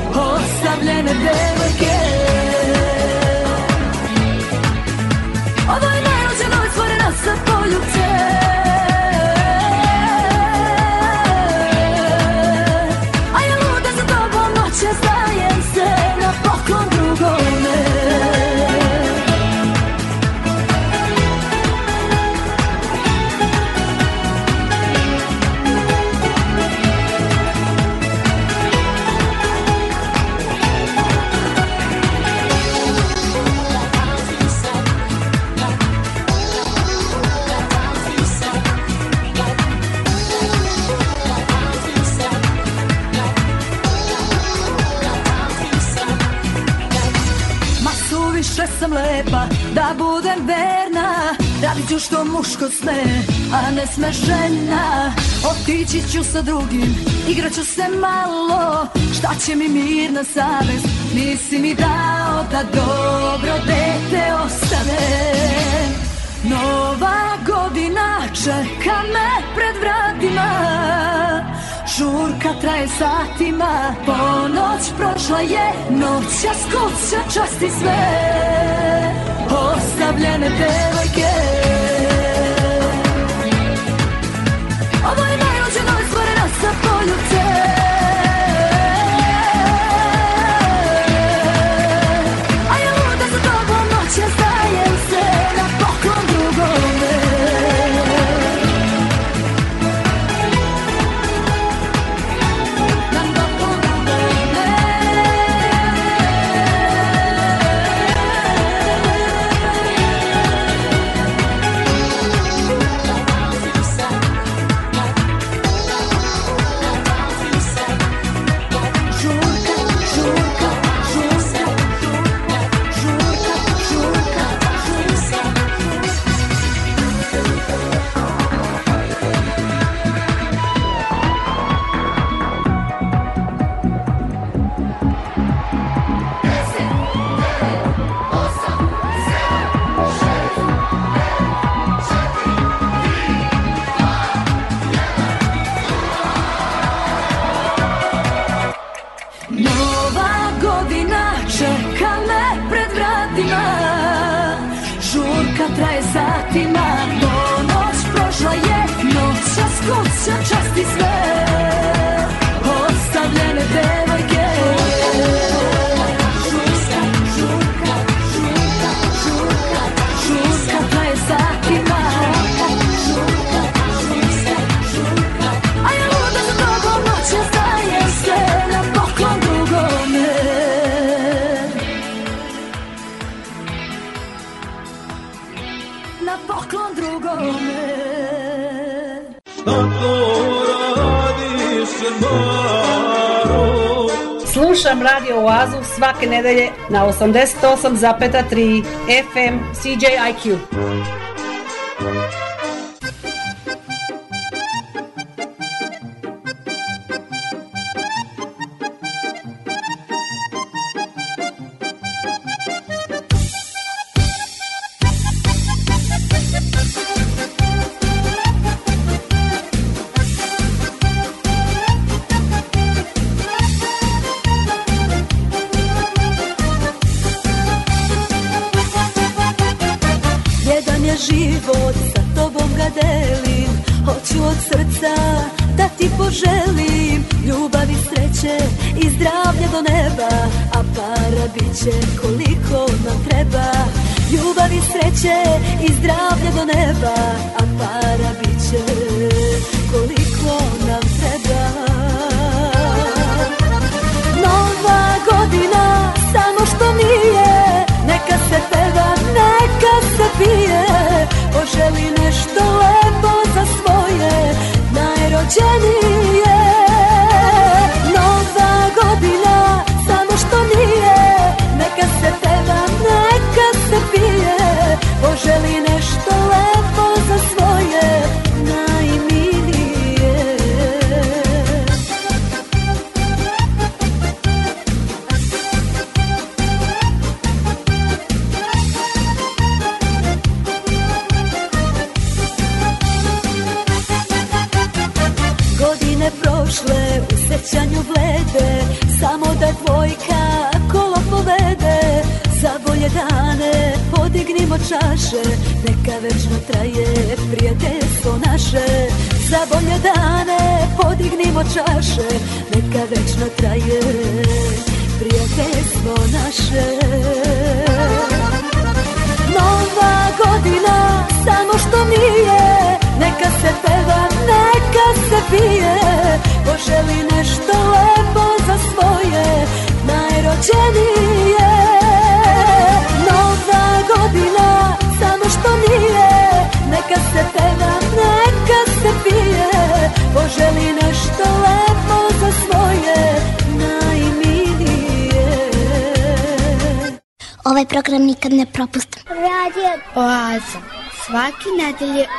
Speaker 5: Ostavljene devojke. Ovo je najluđe nove stvorena sa poljubce sam lepa da budem verna. Radit ću što muško sme, a ne sme žena. Otići ću sa drugim, igraću se malo. Šta će mi mir na savest, nisi mi dao da dobro dete ostane. Nova godina čeka me pred vratima
Speaker 21: Žurka traje satima, ponoć prošla je, noća skuća časti sve. Ostavljene devojke
Speaker 5: svake nedelje na 88,3 FM CJIQ.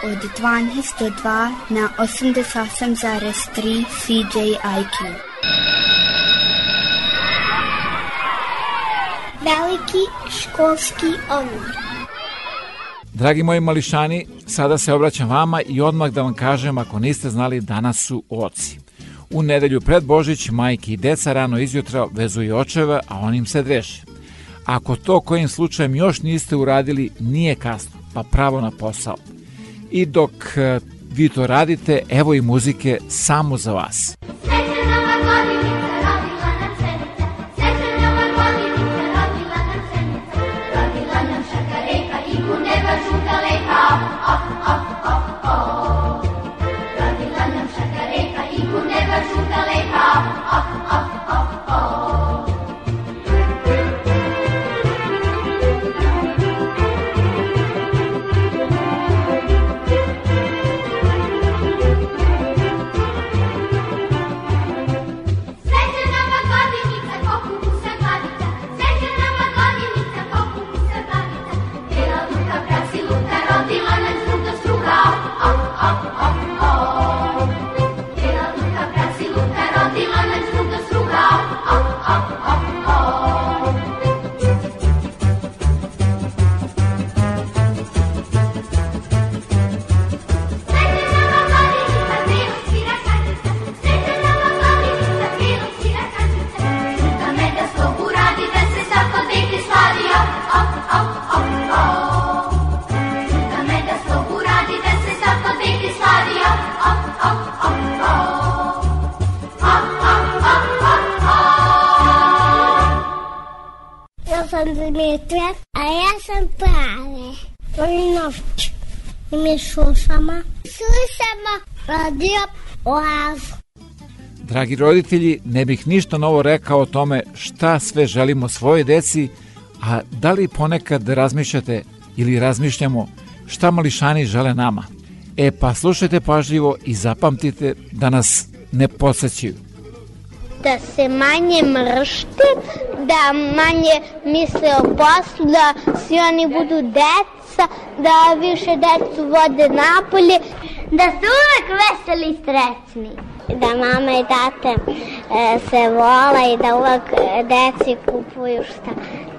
Speaker 21: od
Speaker 39: 12.2 na 88.3 CJIQ. Veliki školski omor.
Speaker 1: Dragi moji mališani, sada se obraćam vama i odmah da vam kažem ako niste znali danas su oci. U nedelju pred Božić majke i deca rano izjutra vezuju očeva, a onim se dreše. Ako to kojim slučajem još niste uradili, nije kasno, pa pravo na posao. I dok e, vi to radite, evo i muzike samo za vas.
Speaker 40: Oazu.
Speaker 1: Dragi roditelji, ne bih ništa novo rekao o tome šta sve želimo svoje deci, a da li ponekad razmišljate ili razmišljamo šta mališani žele nama? E pa slušajte pažljivo i zapamtite da nas ne podsjećaju
Speaker 40: da se manje mršte, da manje misle o poslu, da svi oni budu deca, da više decu vode napolje, da su uvek veseli i srećni. Da mama i tate e, se vola i da uvek deci kupuju šta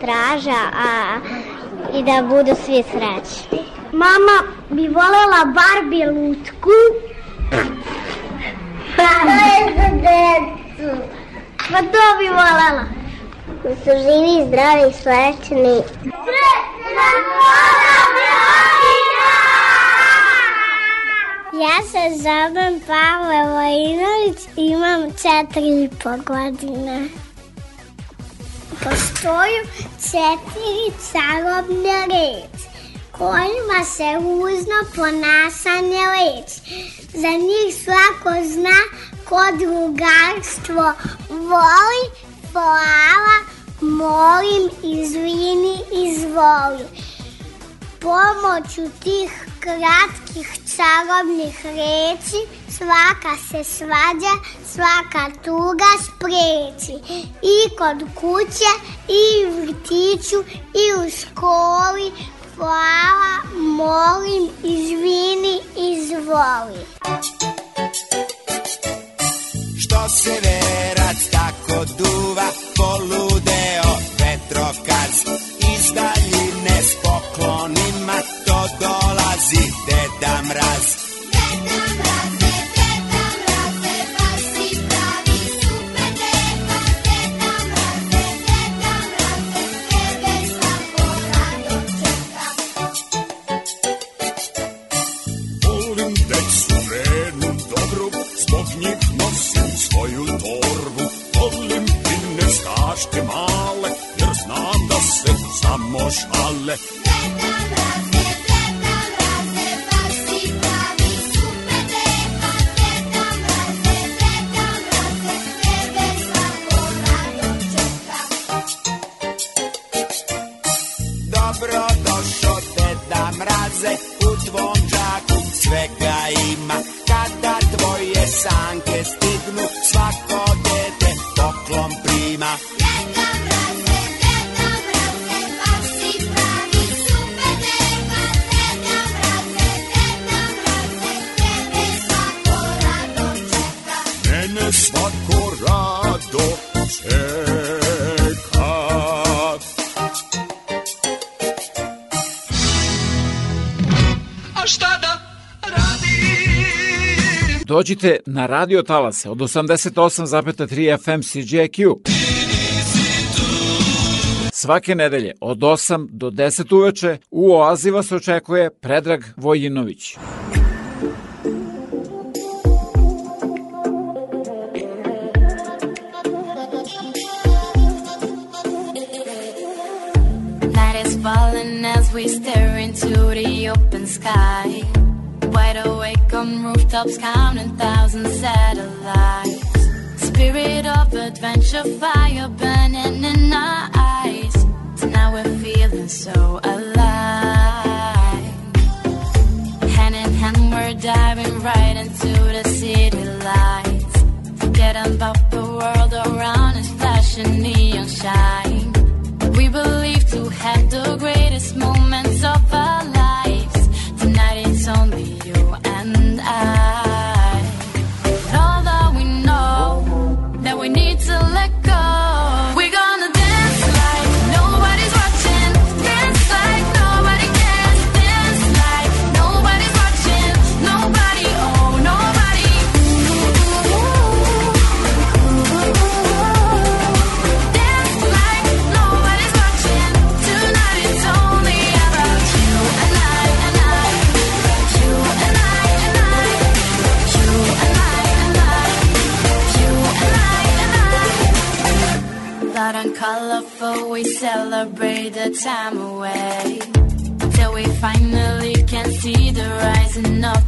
Speaker 40: traža, a i da budu svi srećni. Mama bi volela Barbie lutku. To je za decu. Pa to bi volela. Da su živi, zdravi i srećni. Srećna Ja se zovem Pavle Vojinović imam četiri i po godine. Postoju četiri čarobne reči kojima se uzno ponašanje leči. Za njih svako zna ko drugarstvo voli, hvala, molim, izvini, izvoli. Pomoću tih kratkih čarobnih reči svaka se svađa, svaka tuga spreči. I kod kuće, i u vrtiću, i u školi, hvala, molim, izvini, izvoli.
Speaker 41: Što se verac tako duva, poludeo
Speaker 1: Dođite na radio talase od 88,3 FM CJQ. Svake nedelje od 8 do 10 uveče u Oazi vas očekuje Predrag Vojinović.
Speaker 42: Night is falling as we stare into the open sky. Wide awake on rooftops, counting thousand satellites. Spirit of adventure, fire burning in our eyes. Tonight we're feeling so alive. Hand in hand, we're diving right into the city lights. Forget about the world around us, flashing neon shine. We believe to have the greatest moments of our lives. Time away. Till we finally can see the rising of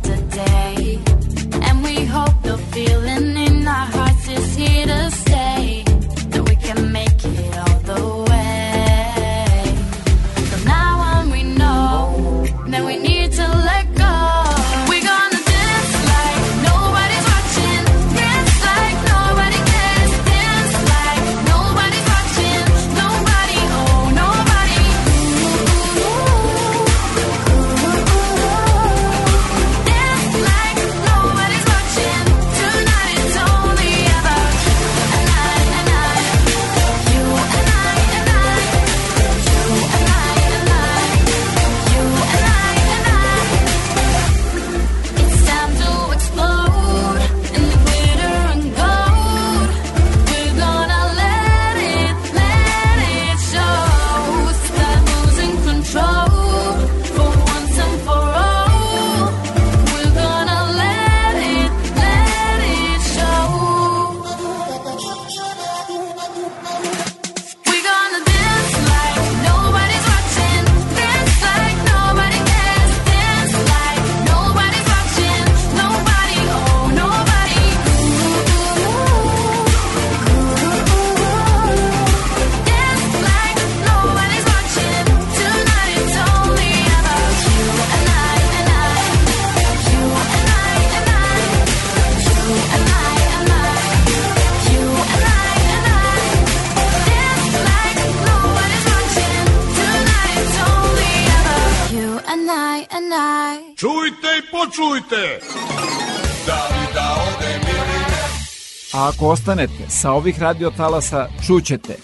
Speaker 1: ostanete sa ovih radiotalasa, čućete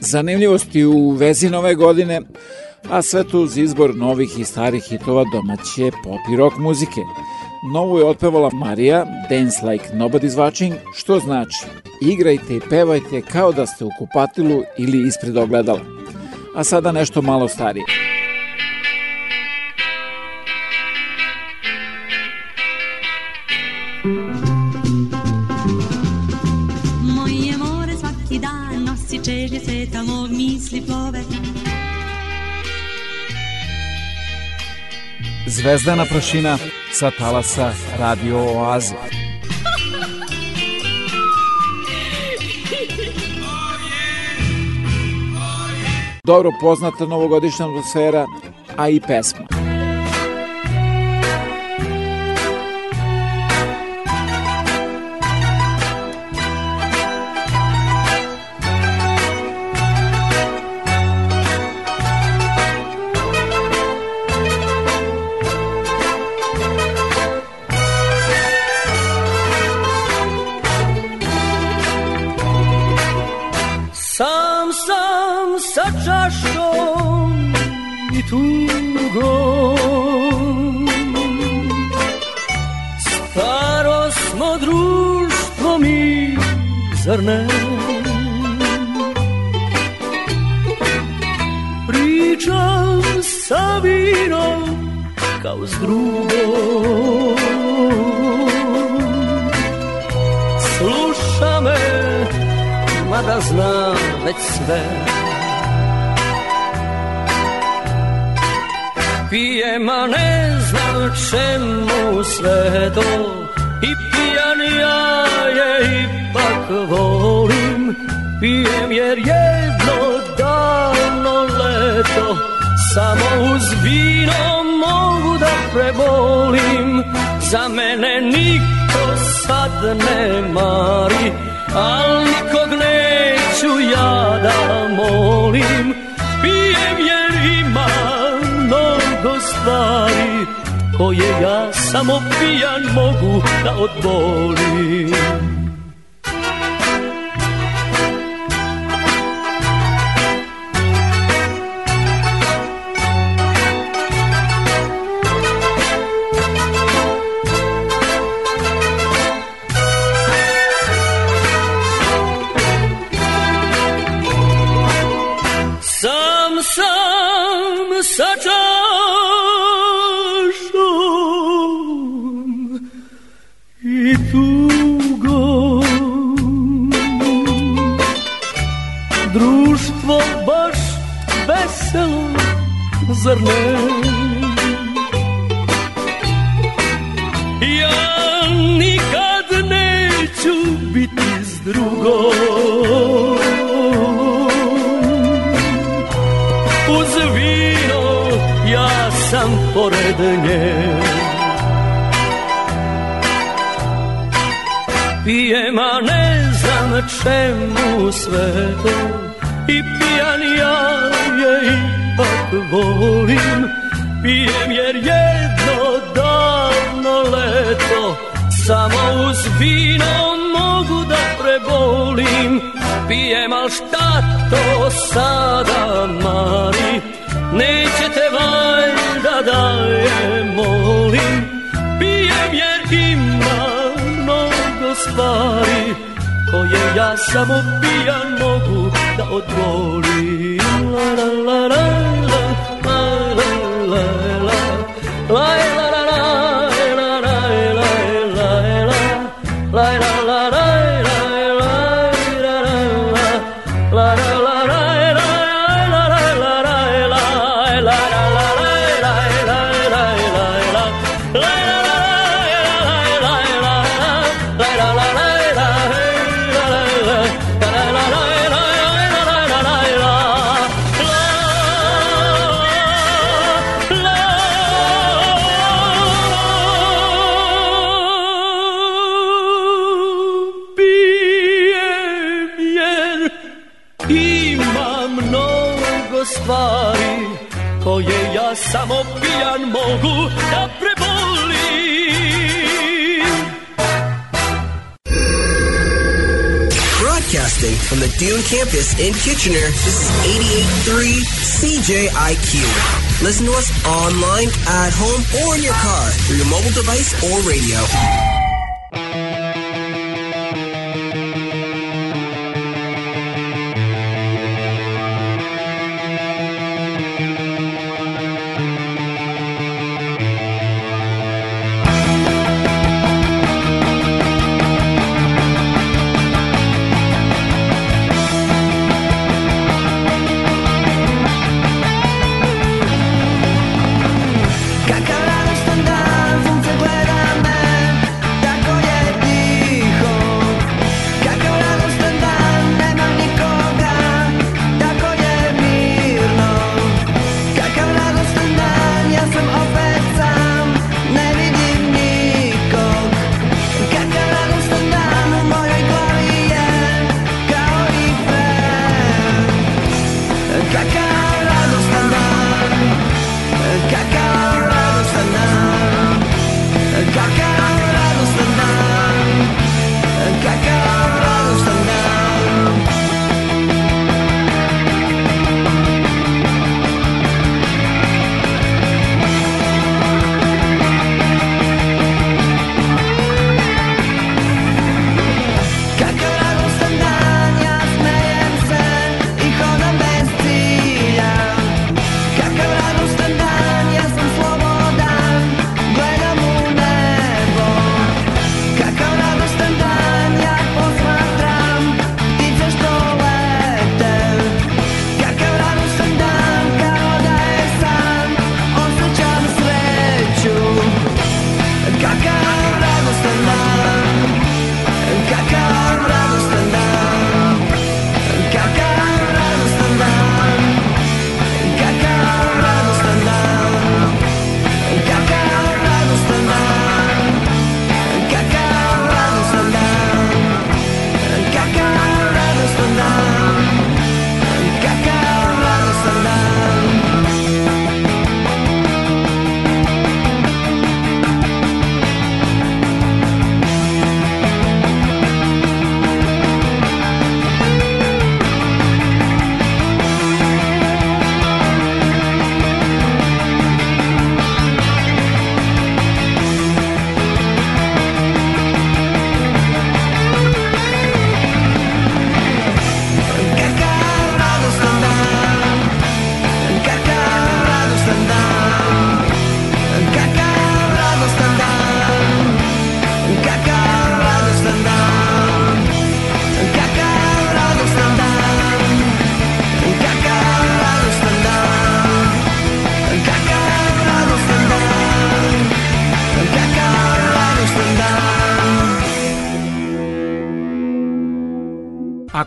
Speaker 1: zanimljivosti u vezi nove godine, a sve to uz izbor novih i starih hitova domaće pop i rock muzike. Novu je otpevala Marija, Dance Like Nobody's Watching, što znači igrajte i pevajte kao da ste u kupatilu ili ispred ogledala. A sada nešto malo starije.
Speaker 43: Misli plove
Speaker 1: Zvezdana prašina sa talasa Radio Oaze. Dobro poznata novogodišnja atmosfera, a i pesma.
Speaker 10: Mogu da odbolim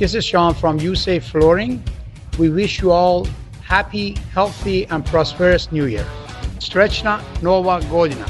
Speaker 20: This is Sean from USAFE Flooring. We wish you all happy, healthy, and prosperous New Year. Srećna Nova godina.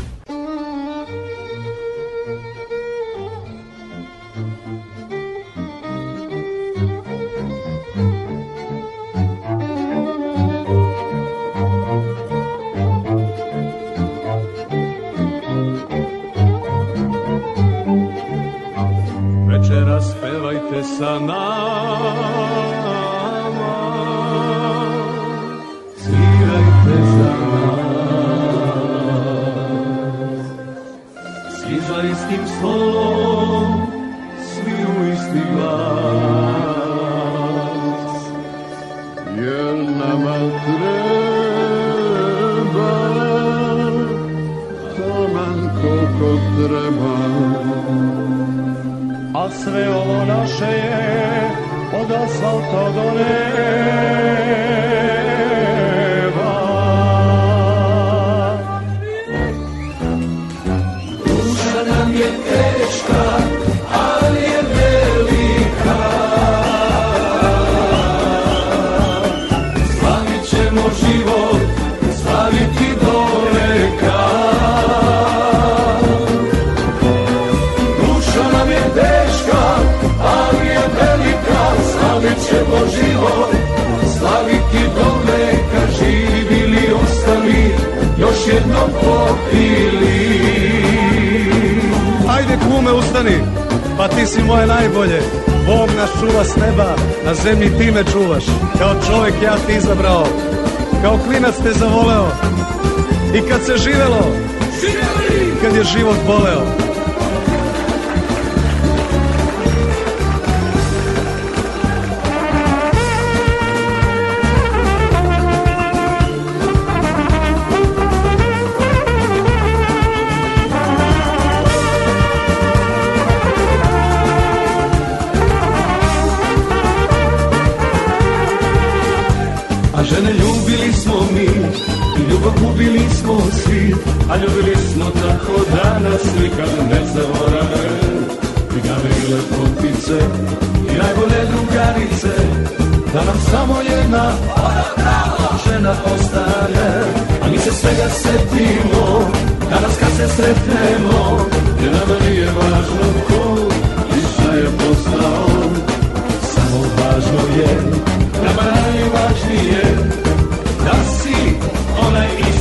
Speaker 44: Ti si moje najbolje. Bog nas čuva s neba, na zemlji ti me čuvaš. Kao čovek ja ti izabrao, kao klinac te zavoleo. I kad se živelo, kad je život boleo.
Speaker 10: A ljubili smo tako da nas nikad ne zaborave. I game i lepotice i najbolje drugarice Da nam samo jedna ona pravo žena ostane A mi se svega setimo danas kad se sretnemo Jer nama nije važno ko i šta je postao Samo važno je nama najvažnije Da si onaj isti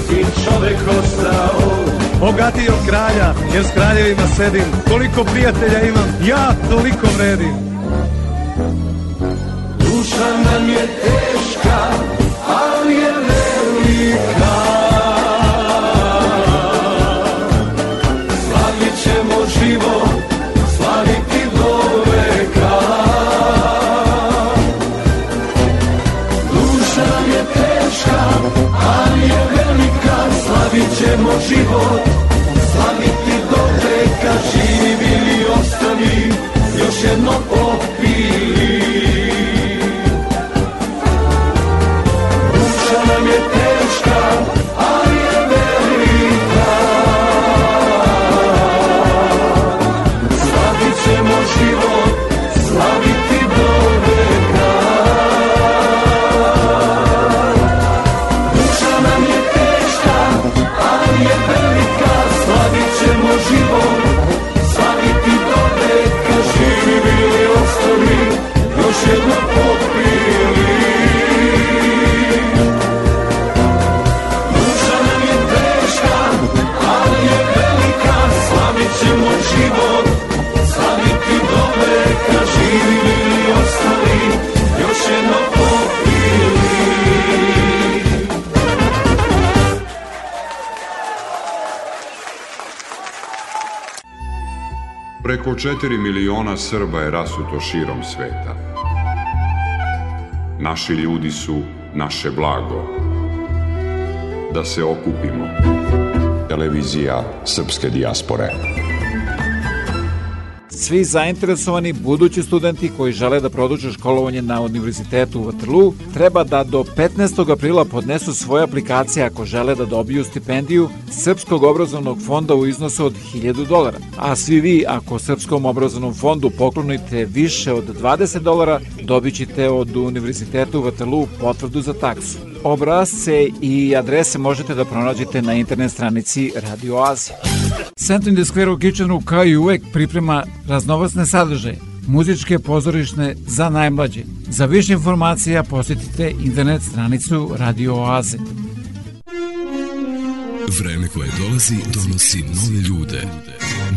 Speaker 44: od kralja, jer s kraljevima sedim. Koliko prijatelja imam, ja toliko vredim.
Speaker 10: Duša nam je teška, ali je velika Slavit ćemo život, ćemo život, slaviti do veka Živili ostali, još jedno popili
Speaker 45: 4 miliona Srba je rasuto širom sveta. Naši ljudi su naše blago. Da se okupimo.
Speaker 46: Televizija Srpske dijaspore.
Speaker 1: Svi zainteresovani budući studenti koji žele da produže školovanje na Univerzitetu u Waterloo treba da do 15. aprila podnesu svoje aplikacije ako žele da dobiju stipendiju Srpskog obrazovnog fonda u iznosu od 1000 dolara. A svi vi ako Srpskom obrazovnom fondu poklonite više od 20 dolara dobit ćete od Univerzitetu u Waterloo potvrdu za taksu. Obrazce i adrese možete da pronađete na internet stranici Radio Azija. Centrum the Square u Kitchenu kao i uvek priprema raznovacne sadržaje, muzičke pozorišne za najmlađe. Za više informacija posjetite internet stranicu Radio Oaze.
Speaker 47: Vreme koje dolazi donosi nove ljude,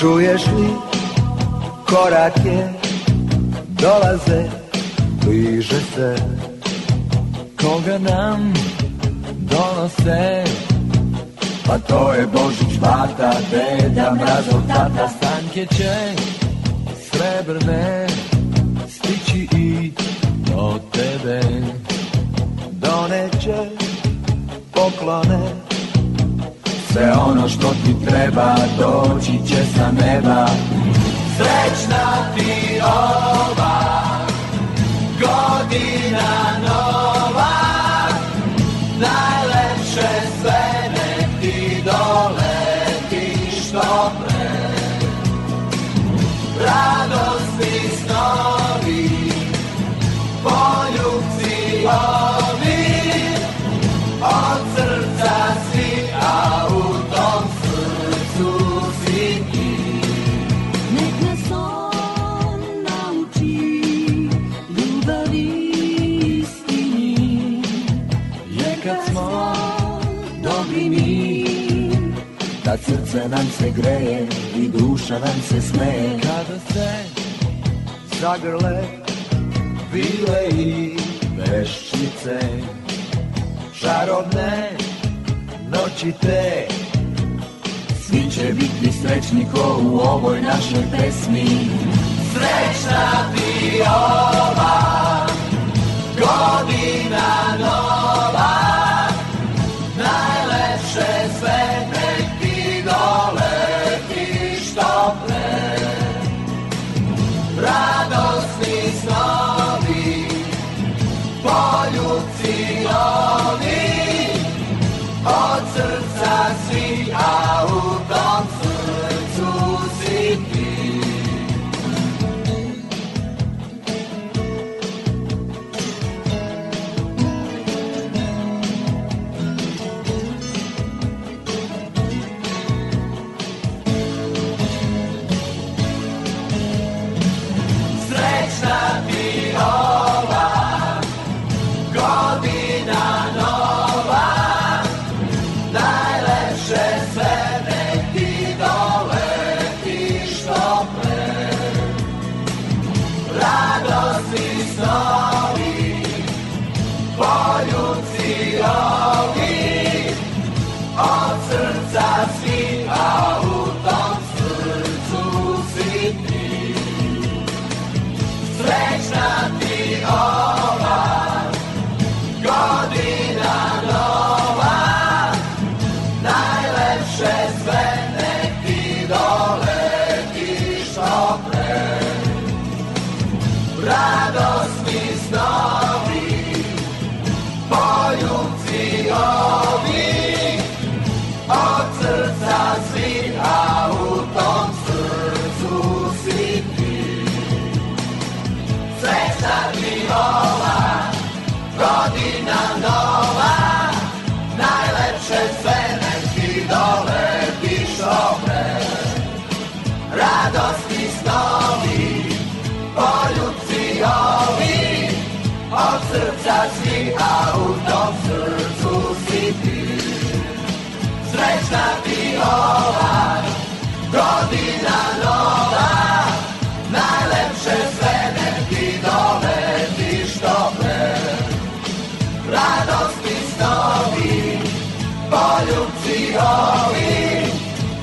Speaker 21: Čuješ li korake dolaze, bliže se? Koga nam donose? Pa to je Božić bata, deda, mrazov tata. Stanke će srebrne stići i do tebe. Doneće poklone Sve ono što ti treba doći će sa neba. Srećna ti ova godina nova Najlepše sve nek ti doleti što pre Radosni snovi Poljubci ovi srce nam se greje i duša nam se smeje. Kada se zagrle vile i veščice Čarobne noći te Svi će biti srećni ko u ovoj našoj pesmi. Srećna ti ova godina nova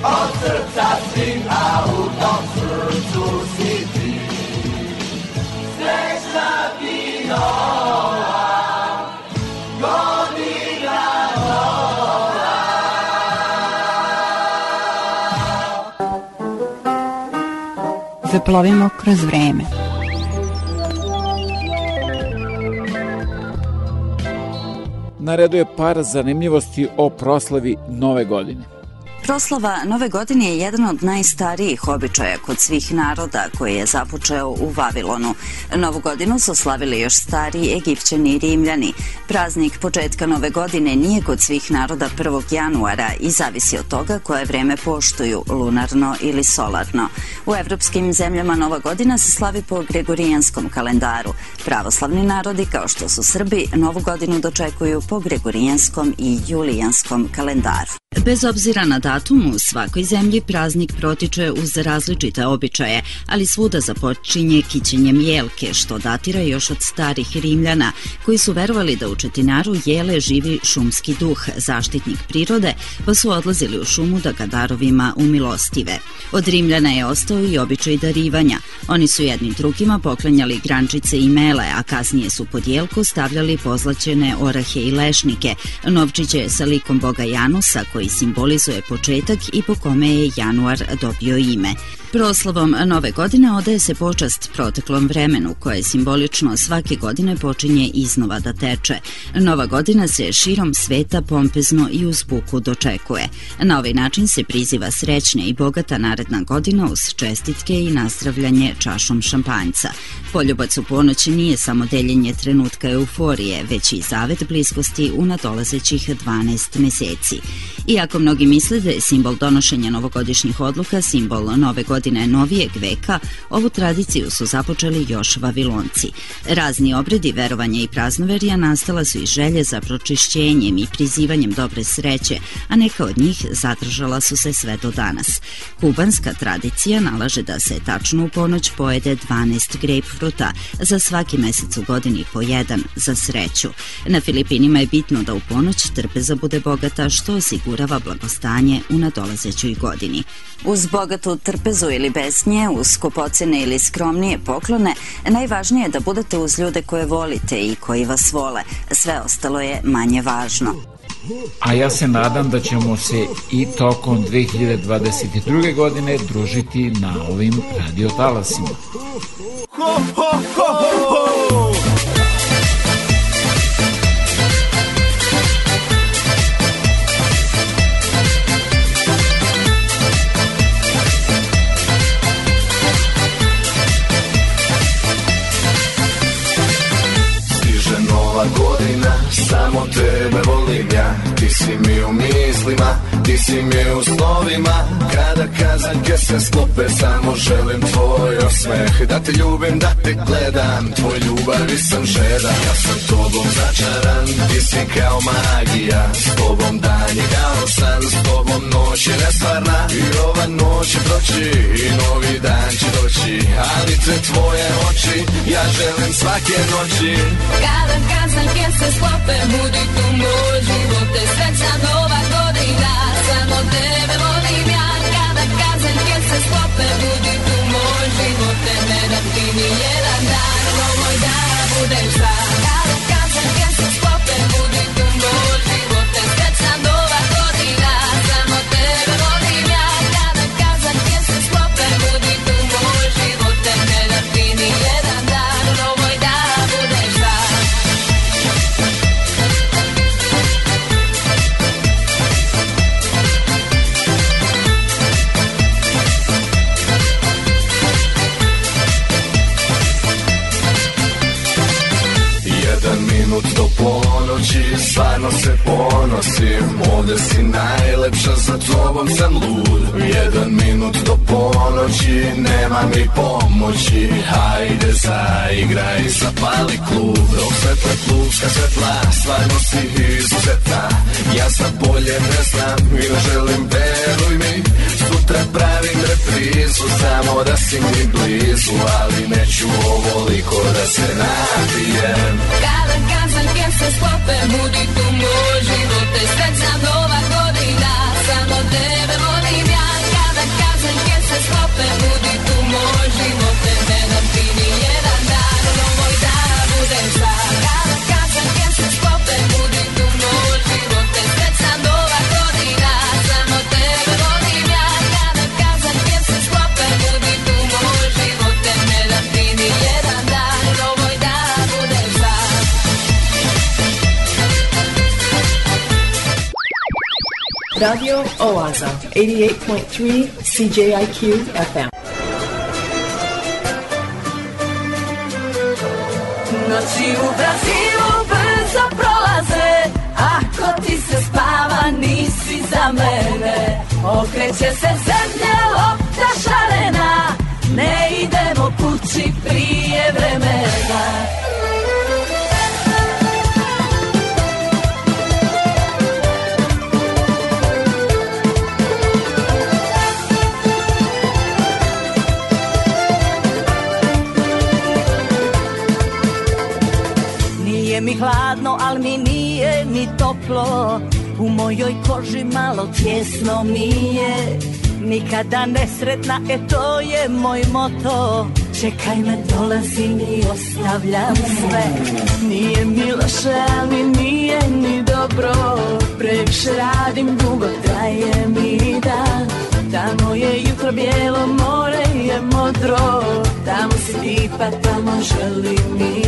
Speaker 21: od srca svim, a u tom srcu si ti. Srećna ti nova, godina nova.
Speaker 48: Zaplovimo kroz vreme.
Speaker 1: Na redu je par zanimljivosti o proslavi Nove godine.
Speaker 49: Proslava Nove godine je jedan od najstarijih običaja kod svih naroda koji je započeo u Vavilonu. Novu godinu su slavili još stari Egipćani i Rimljani. Praznik početka Nove godine nije kod svih naroda 1. januara i zavisi od toga koje vreme poštuju, lunarno ili solarno. U evropskim zemljama Nova godina se slavi po gregorijanskom kalendaru. Pravoslavni narodi, kao što su Srbi, Novu godinu dočekuju po gregorijanskom i julijanskom kalendaru. Bez obzira na datum, u svakoj zemlji praznik protiče uz različite običaje, ali svuda započinje kićenjem jelke, što datira još od starih Rimljana, koji su verovali da u Četinaru jele živi šumski duh, zaštitnik prirode, pa su odlazili u šumu da ga darovima umilostive. Od Rimljana je ostao i običaj darivanja. Oni su jednim drugima poklanjali grančice i mele, a kasnije su pod jelku stavljali pozlaćene orahe i lešnike, novčiće sa likom boga Janusa, koji simbolizuje početak i po kome je januar dobio ime. Proslavom nove godine odaje se počast proteklom vremenu, koje simbolično svake godine počinje iznova da teče. Nova godina se širom sveta pompezno i uz buku dočekuje. Na ovaj način se priziva srećna i bogata naredna godina uz čestitke i nazdravljanje čašom šampanjca. Poljubac u ponoći nije samo deljenje trenutka euforije, već i zavet bliskosti u nadolazećih 12 meseci. Iako mnogi misle da je simbol donošenja novogodišnjih odluka simbol nove godine novijeg veka, ovu tradiciju su započeli još Vavilonci. Razni obredi, verovanja i praznoverija nastala su iz želje za pročišćenjem i prizivanjem dobre sreće, a neka od njih zadržala su se sve do danas. Kubanska tradicija nalaže da se tačno u ponoć pojede 12 grejpfruta, za svaki mesec u godini po jedan, za sreću. Na Filipinima je bitno da u ponoć trpeza bude bogata, što osigurava blagostanje u nadolazećoj godini. Uz bogatu trpezu ili bez nje, uz skupocene ili skromnije poklone, najvažnije je da budete uz ljude koje volite i koji vas vole. Sve ostalo je manje važno.
Speaker 1: A ja se nadam da ćemo se i tokom 2022. godine družiti na ovim radiotalasima.
Speaker 21: Ho, ho, ho, ho, ho! Volim ja. Ti si mi u mislima, ti si mi u snovima Kada kazanke se sklope, samo želim tvoj osmeh. Da te ljubim, da te gledam, tvoj ljubavi sam žedan Ja sam tobom začaran, ti si kao magija. S tobom dan je kao san, s tobom noć je nestvarna. I ova noć će proći, i novi dan će doći. Ali te tvoje oči, ja želim svake noći.
Speaker 42: Kada kazanke se sklope, budi tu moj život Te nova godina, samo
Speaker 21: minut do ponoći, stvarno se ponosim. Ovde si najlepša, za tobom sam lud. Jedan minut do ponoći noći nema mi pomoći. Hajde zaigraj, zapali klub. Dok svetle klubska svetla, stvarno si izuzetna Ja sad bolje ne znam i ne želim veruj mi. Sutra pravim reprizu, samo da si mi blizu Ali neću ovoliko da se napijem.
Speaker 42: Kada kazanke se sklope, budi tu moj život. Te sreća nova godina, samo tebe volim ja. Kada kazanke se sklope, budi tu moj život
Speaker 50: Radio Oaza, 88.3 CJIQ FM.
Speaker 5: Noći u Brazilu brzo prolaze Ako ti se spava nisi za mene Okreće se zemlja, toplo U mojoj koži malo tjesno mi je. Nikada nesretna, e to je moj moto. Čekaj me, dolazim i ostavljam sve. Nije mi loše, ali nije ni dobro. Previše radim, dugo traje mi dan. Tamo je jutro bijelo, more je modro. Tamo si ti, pa tamo želim i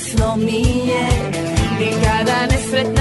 Speaker 5: tjesno mi je Nikada nesretna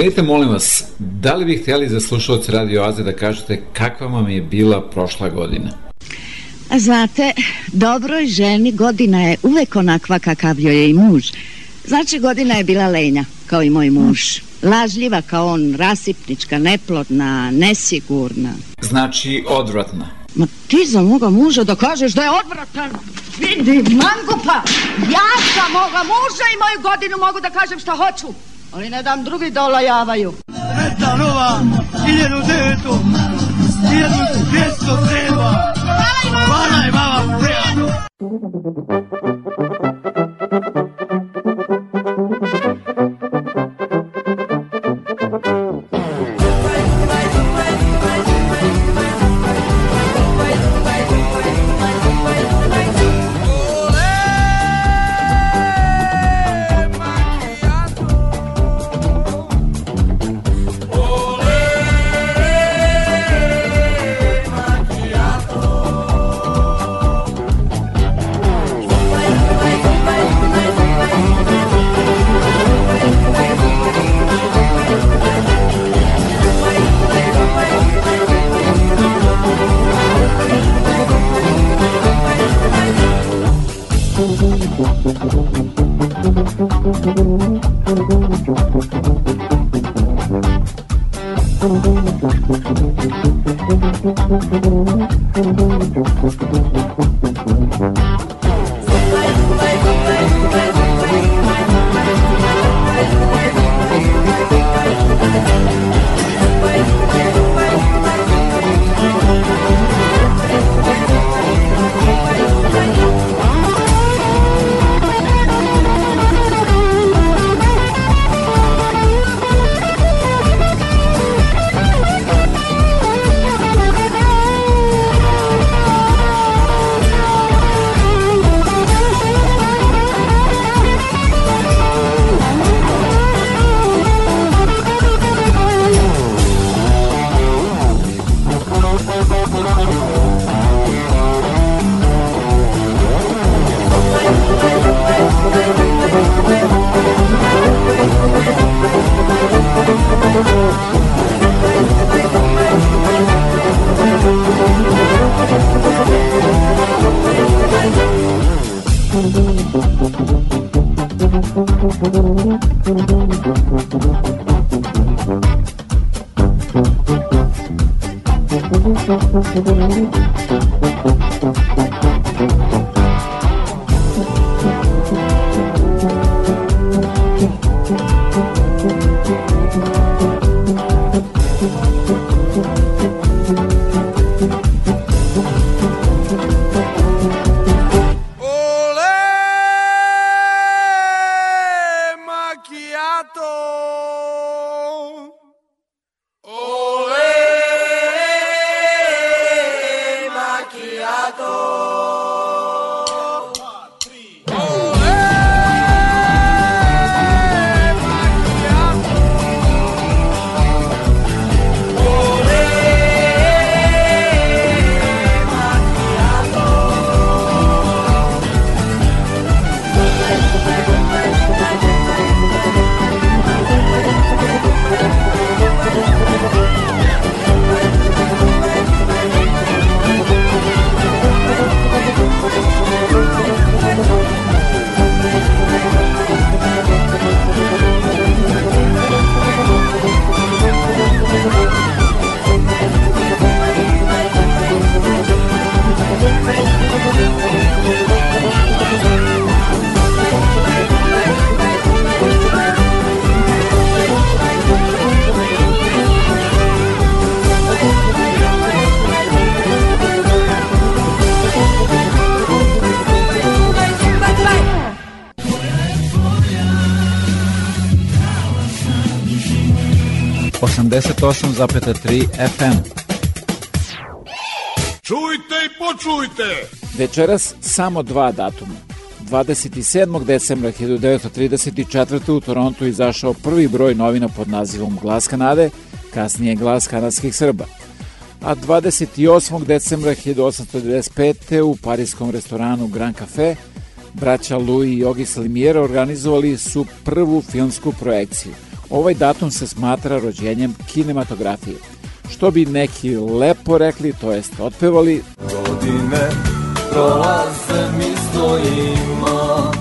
Speaker 1: Izvedite, molim vas, da li bih htjeli za slušalce Radio Aze da kažete kakva vam je bila prošla godina?
Speaker 48: A znate, dobroj ženi godina je uvek onakva kakav joj je i muž. Znači, godina je bila lenja, kao i moj muž. Lažljiva kao on, rasipnička, neplodna, nesigurna.
Speaker 1: Znači, odvratna.
Speaker 48: Ma ti za moga muža da kažeš da je odvratan? Vidi, mangupa! Ja za moga muža i moju godinu mogu da kažem šta hoću. Ali ne dam drugi da olajavaju.
Speaker 51: Sretna nova, 1900, 1200 treba. Hvala i vama, Thank you.
Speaker 1: FM.
Speaker 28: Čujte i počujte!
Speaker 1: Večeras samo dva datuma. 27. decembra 1934. u Torontu izašao prvi broj novina pod nazivom Glas Kanade, kasnije Glas kanadskih Srba. A 28. decembra 1895. u parijskom restoranu Grand Café braća Louis i Ogis Limier organizovali su prvu filmsku projekciju – Ovaj datum se smatra rođenjem kinematografije. Što bi neki lepo rekli, to jest otpevali,
Speaker 10: Godine prolaze mi stojimo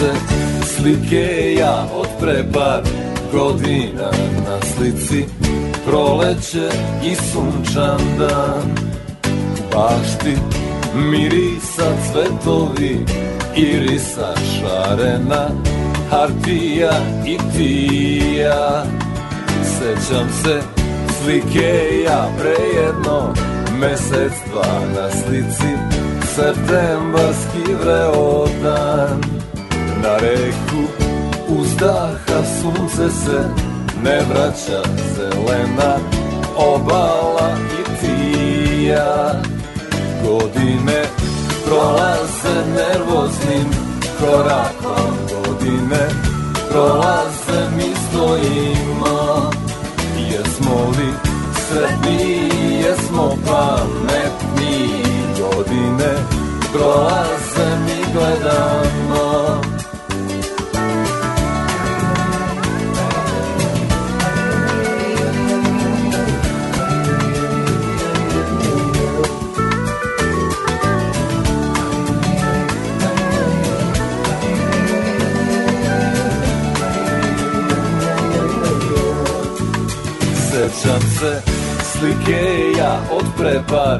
Speaker 10: se slike ja od pre par godina Na slici proleće i sunčan dan. Bašti mirisa cvetovi Irisa šarena Hartija i tija. Sećam se slike ja pre jedno Mesec dva na slici Septembarski vreo dan Na reku. Uzdaha sunce se Ne vraća zelena obala i tija. Godine prolaze nervoznim korakom. Godine prolaze mi stojimo. Jesmo li sretni, jesmo pametni? Godine prolaze mi gledamo se slike ja od pre par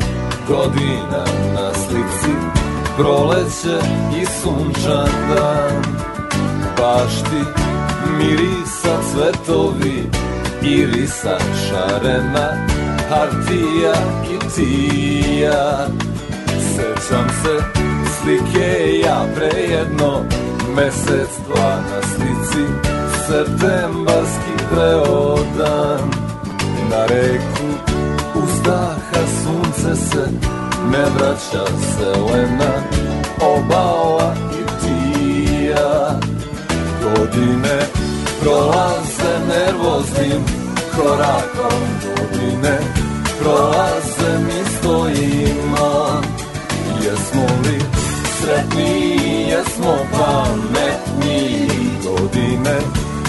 Speaker 10: godina Na slici proleće i sunčan dan. Bašti mirisa cvetovi Irisa šarena Hartija i tija. Sećam se slike ja pre jedno Mesec dva na slici Septembarski vreo dan Na reku. Uzdaha sunce se Ne vraća zelena obala i tija. Godine prolaze nervoznim korakom Godine prolaze mi stojimo Jesmo li sretni, jesmo pametni? Godine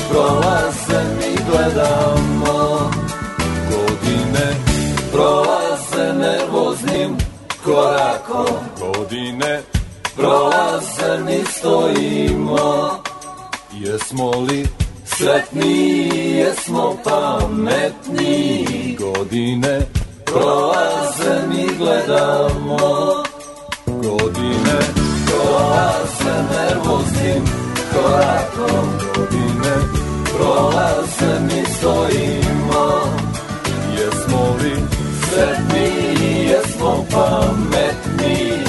Speaker 10: prolaze mi gledamo korakom Godine prolaze mi stojimo. Jesmo li sretni, jesmo pametni. Godine prolaze mi gledamo. Godine prolaze nervoznim korakom. Godine prolaze mi stojimo. Jesmo li sretni, jesmo pametni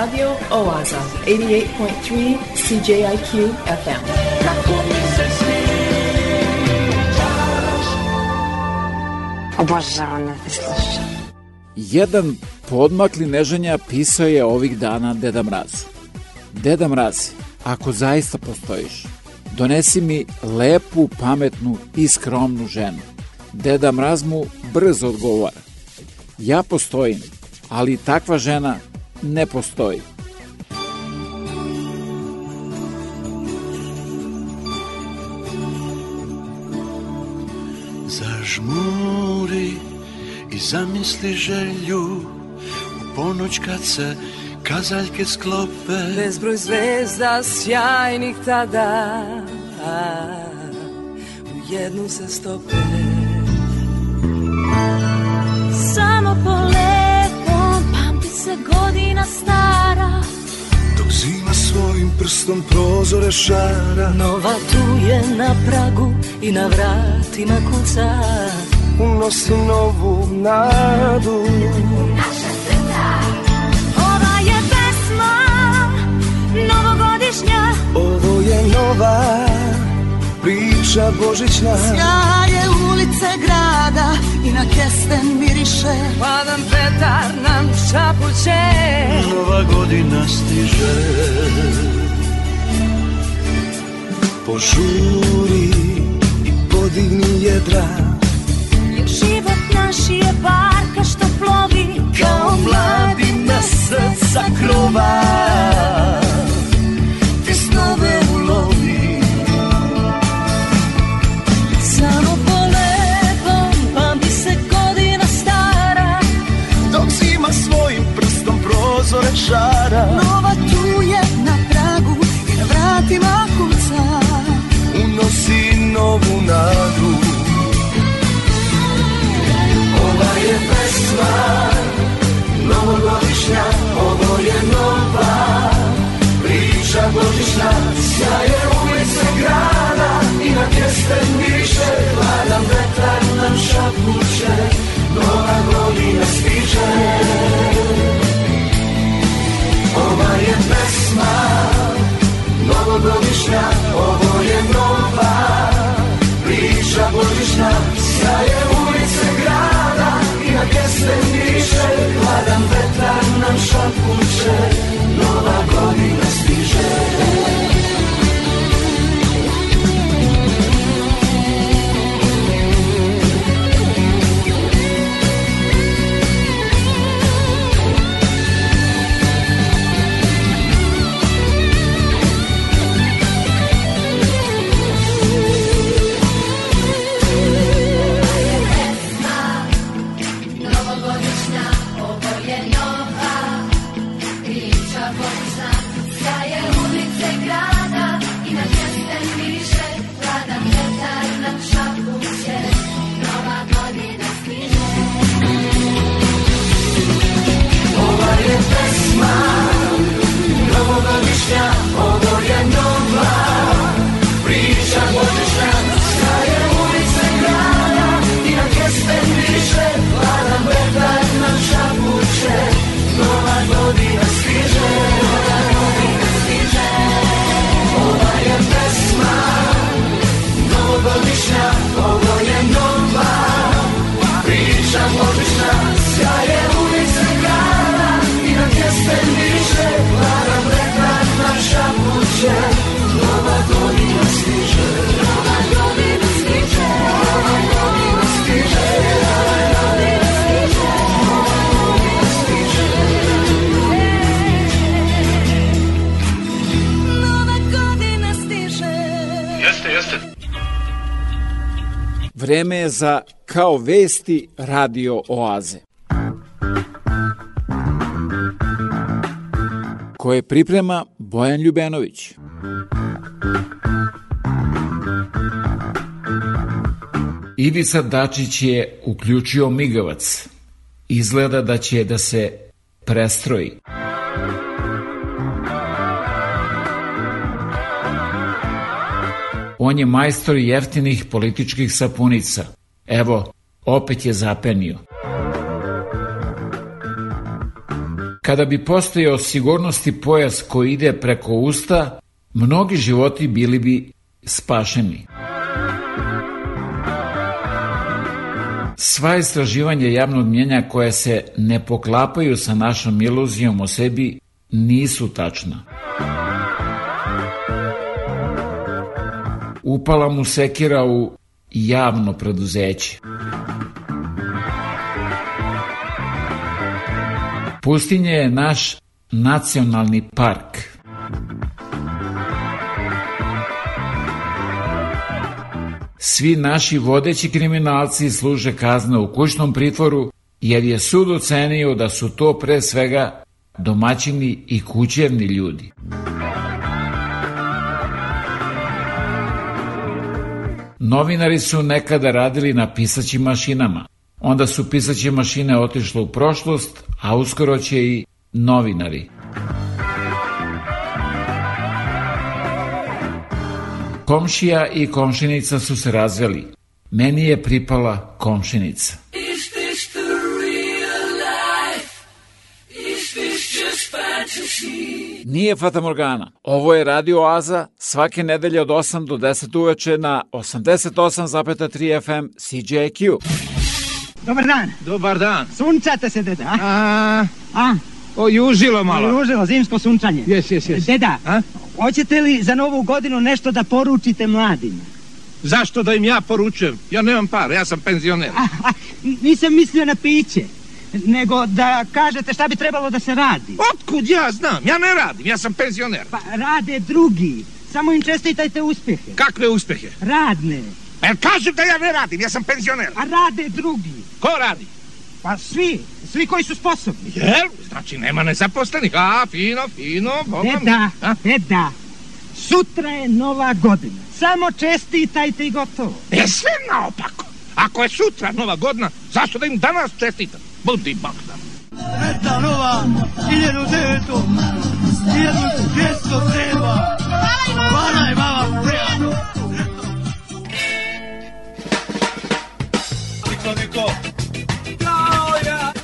Speaker 50: Radio Oaza, 88.3 CJIQ FM.
Speaker 52: Obožavam da te slušam.
Speaker 1: Jedan podmakli neženja pisao je ovih dana Deda Mrazu. Deda Mraz, ako zaista postojiš, donesi mi lepu, pametnu i skromnu ženu. Deda Mraz mu brzo odgovara. Ja postojim, ali takva žena ne postoji.
Speaker 53: Zažmuri i zamisli želju U ponoć kad se kazaljke sklope
Speaker 54: Bezbroj zvezda sjajnih tada U jednu se stope
Speaker 5: Samo pamti se godina stara.
Speaker 53: Dok zima
Speaker 21: svojim prstom prozore šara.
Speaker 5: Nova tu je na pragu i na vratima kuca.
Speaker 21: Unosi novu nadu.
Speaker 5: Naša srca Ova je pesma novogodišnja.
Speaker 21: Ovo je nova priča božićna.
Speaker 5: Sjaje ulice grada i na kesten miriše. Hladan vetar nam šapuće.
Speaker 21: Nova godina stiže. Požuri i podigni jedra.
Speaker 5: Jer život naš je barka što plovi
Speaker 21: Kao mladi mesec sa krova šara.
Speaker 5: Nova tu je na pragu i na vratima kuca
Speaker 21: Unosi novu nadu. Ova je pesma novogodišnja Ovo je nova. Priča božićna Sjaje ulice grada i na kesten miriše Hladan vetar nam šapuće Nova godina stiže pesma novogodišnja Ovo je nova. Priča božićna Sjaje ulice grada i na kesten miriše Hladan vetar nam šapuće Nova godina stiže
Speaker 1: Vreme je za Kao vesti radio oaze. Koje priprema Bojan Ljubenović. Ivica Dačić je uključio migavac. Izgleda da će da se prestroji. On je majstor jeftinih političkih sapunica. Evo, opet je zapenio. Kada bi postojao sigurnosti pojas koji ide preko usta, mnogi životi bili bi spašeni. Sva istraživanja javnog mnjenja koje se ne poklapaju sa našom iluzijom o sebi nisu tačna. Upala mu sekira u javno preduzeće. Pustinje je naš nacionalni park. Svi naši vodeći kriminalci služe kazne u kućnom pritvoru jer je sud ocenio da su to pre svega domaćini i kućevni ljudi. Novinari su nekada radili na pisaćim mašinama. Onda su pisaće mašine otišle u prošlost, a uskoro će i novinari.
Speaker 21: Komšija i komšinica su se razveli. Meni je pripala komšinica.
Speaker 1: Is this the real life? Is this just fantasy?
Speaker 21: Nije Fata Morgana. Ovo je Radio Oaza svake nedelje od 8 do 10 uveče na 88,3 FM CJQ.
Speaker 55: Dobar dan.
Speaker 52: Dobar dan.
Speaker 55: Sunčate se, deda, a?
Speaker 52: A,
Speaker 55: A?
Speaker 52: ojužilo malo.
Speaker 55: Južilo, zimsko sunčanje.
Speaker 52: Jes, jes, jes.
Speaker 55: Deda,
Speaker 52: A?
Speaker 55: hoćete li za novu godinu nešto da poručite mladima?
Speaker 52: Zašto da im ja poručujem? Ja nemam para, ja sam penzioner.
Speaker 55: A, nisam mislio na piće, nego da kažete šta bi trebalo da se radi.
Speaker 52: Otkud ja znam? Ja ne radim, ja sam penzioner.
Speaker 55: Pa rade drugi. Samo im čestitajte uspehe.
Speaker 52: Kakve uspehe?
Speaker 55: Radne.
Speaker 52: E, kažem da ja ne radim, ja sam penzioner.
Speaker 55: A rade drugi.
Speaker 52: Ko radi?
Speaker 55: Pa svi, svi koji su sposobni.
Speaker 52: Jel? Znači nema nezaposlenih. A, fino, fino, boga mi.
Speaker 55: Deda,
Speaker 52: A?
Speaker 55: deda, sutra je nova godina. Samo čestitajte i gotovo.
Speaker 52: E, sve naopako. Ako je sutra nova godina, zašto da im danas čestitam? Budi Bogdan.
Speaker 56: Sretna nova, 1900, 1207. Hvala i vama, prijatno. Niko, niko.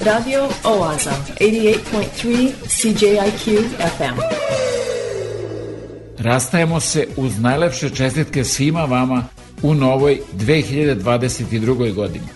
Speaker 6: Radio Oaza, 88.3 CJIQ FM.
Speaker 21: Rastajemo se uz najlepše čestitke svima vama u novoj 2022. godini.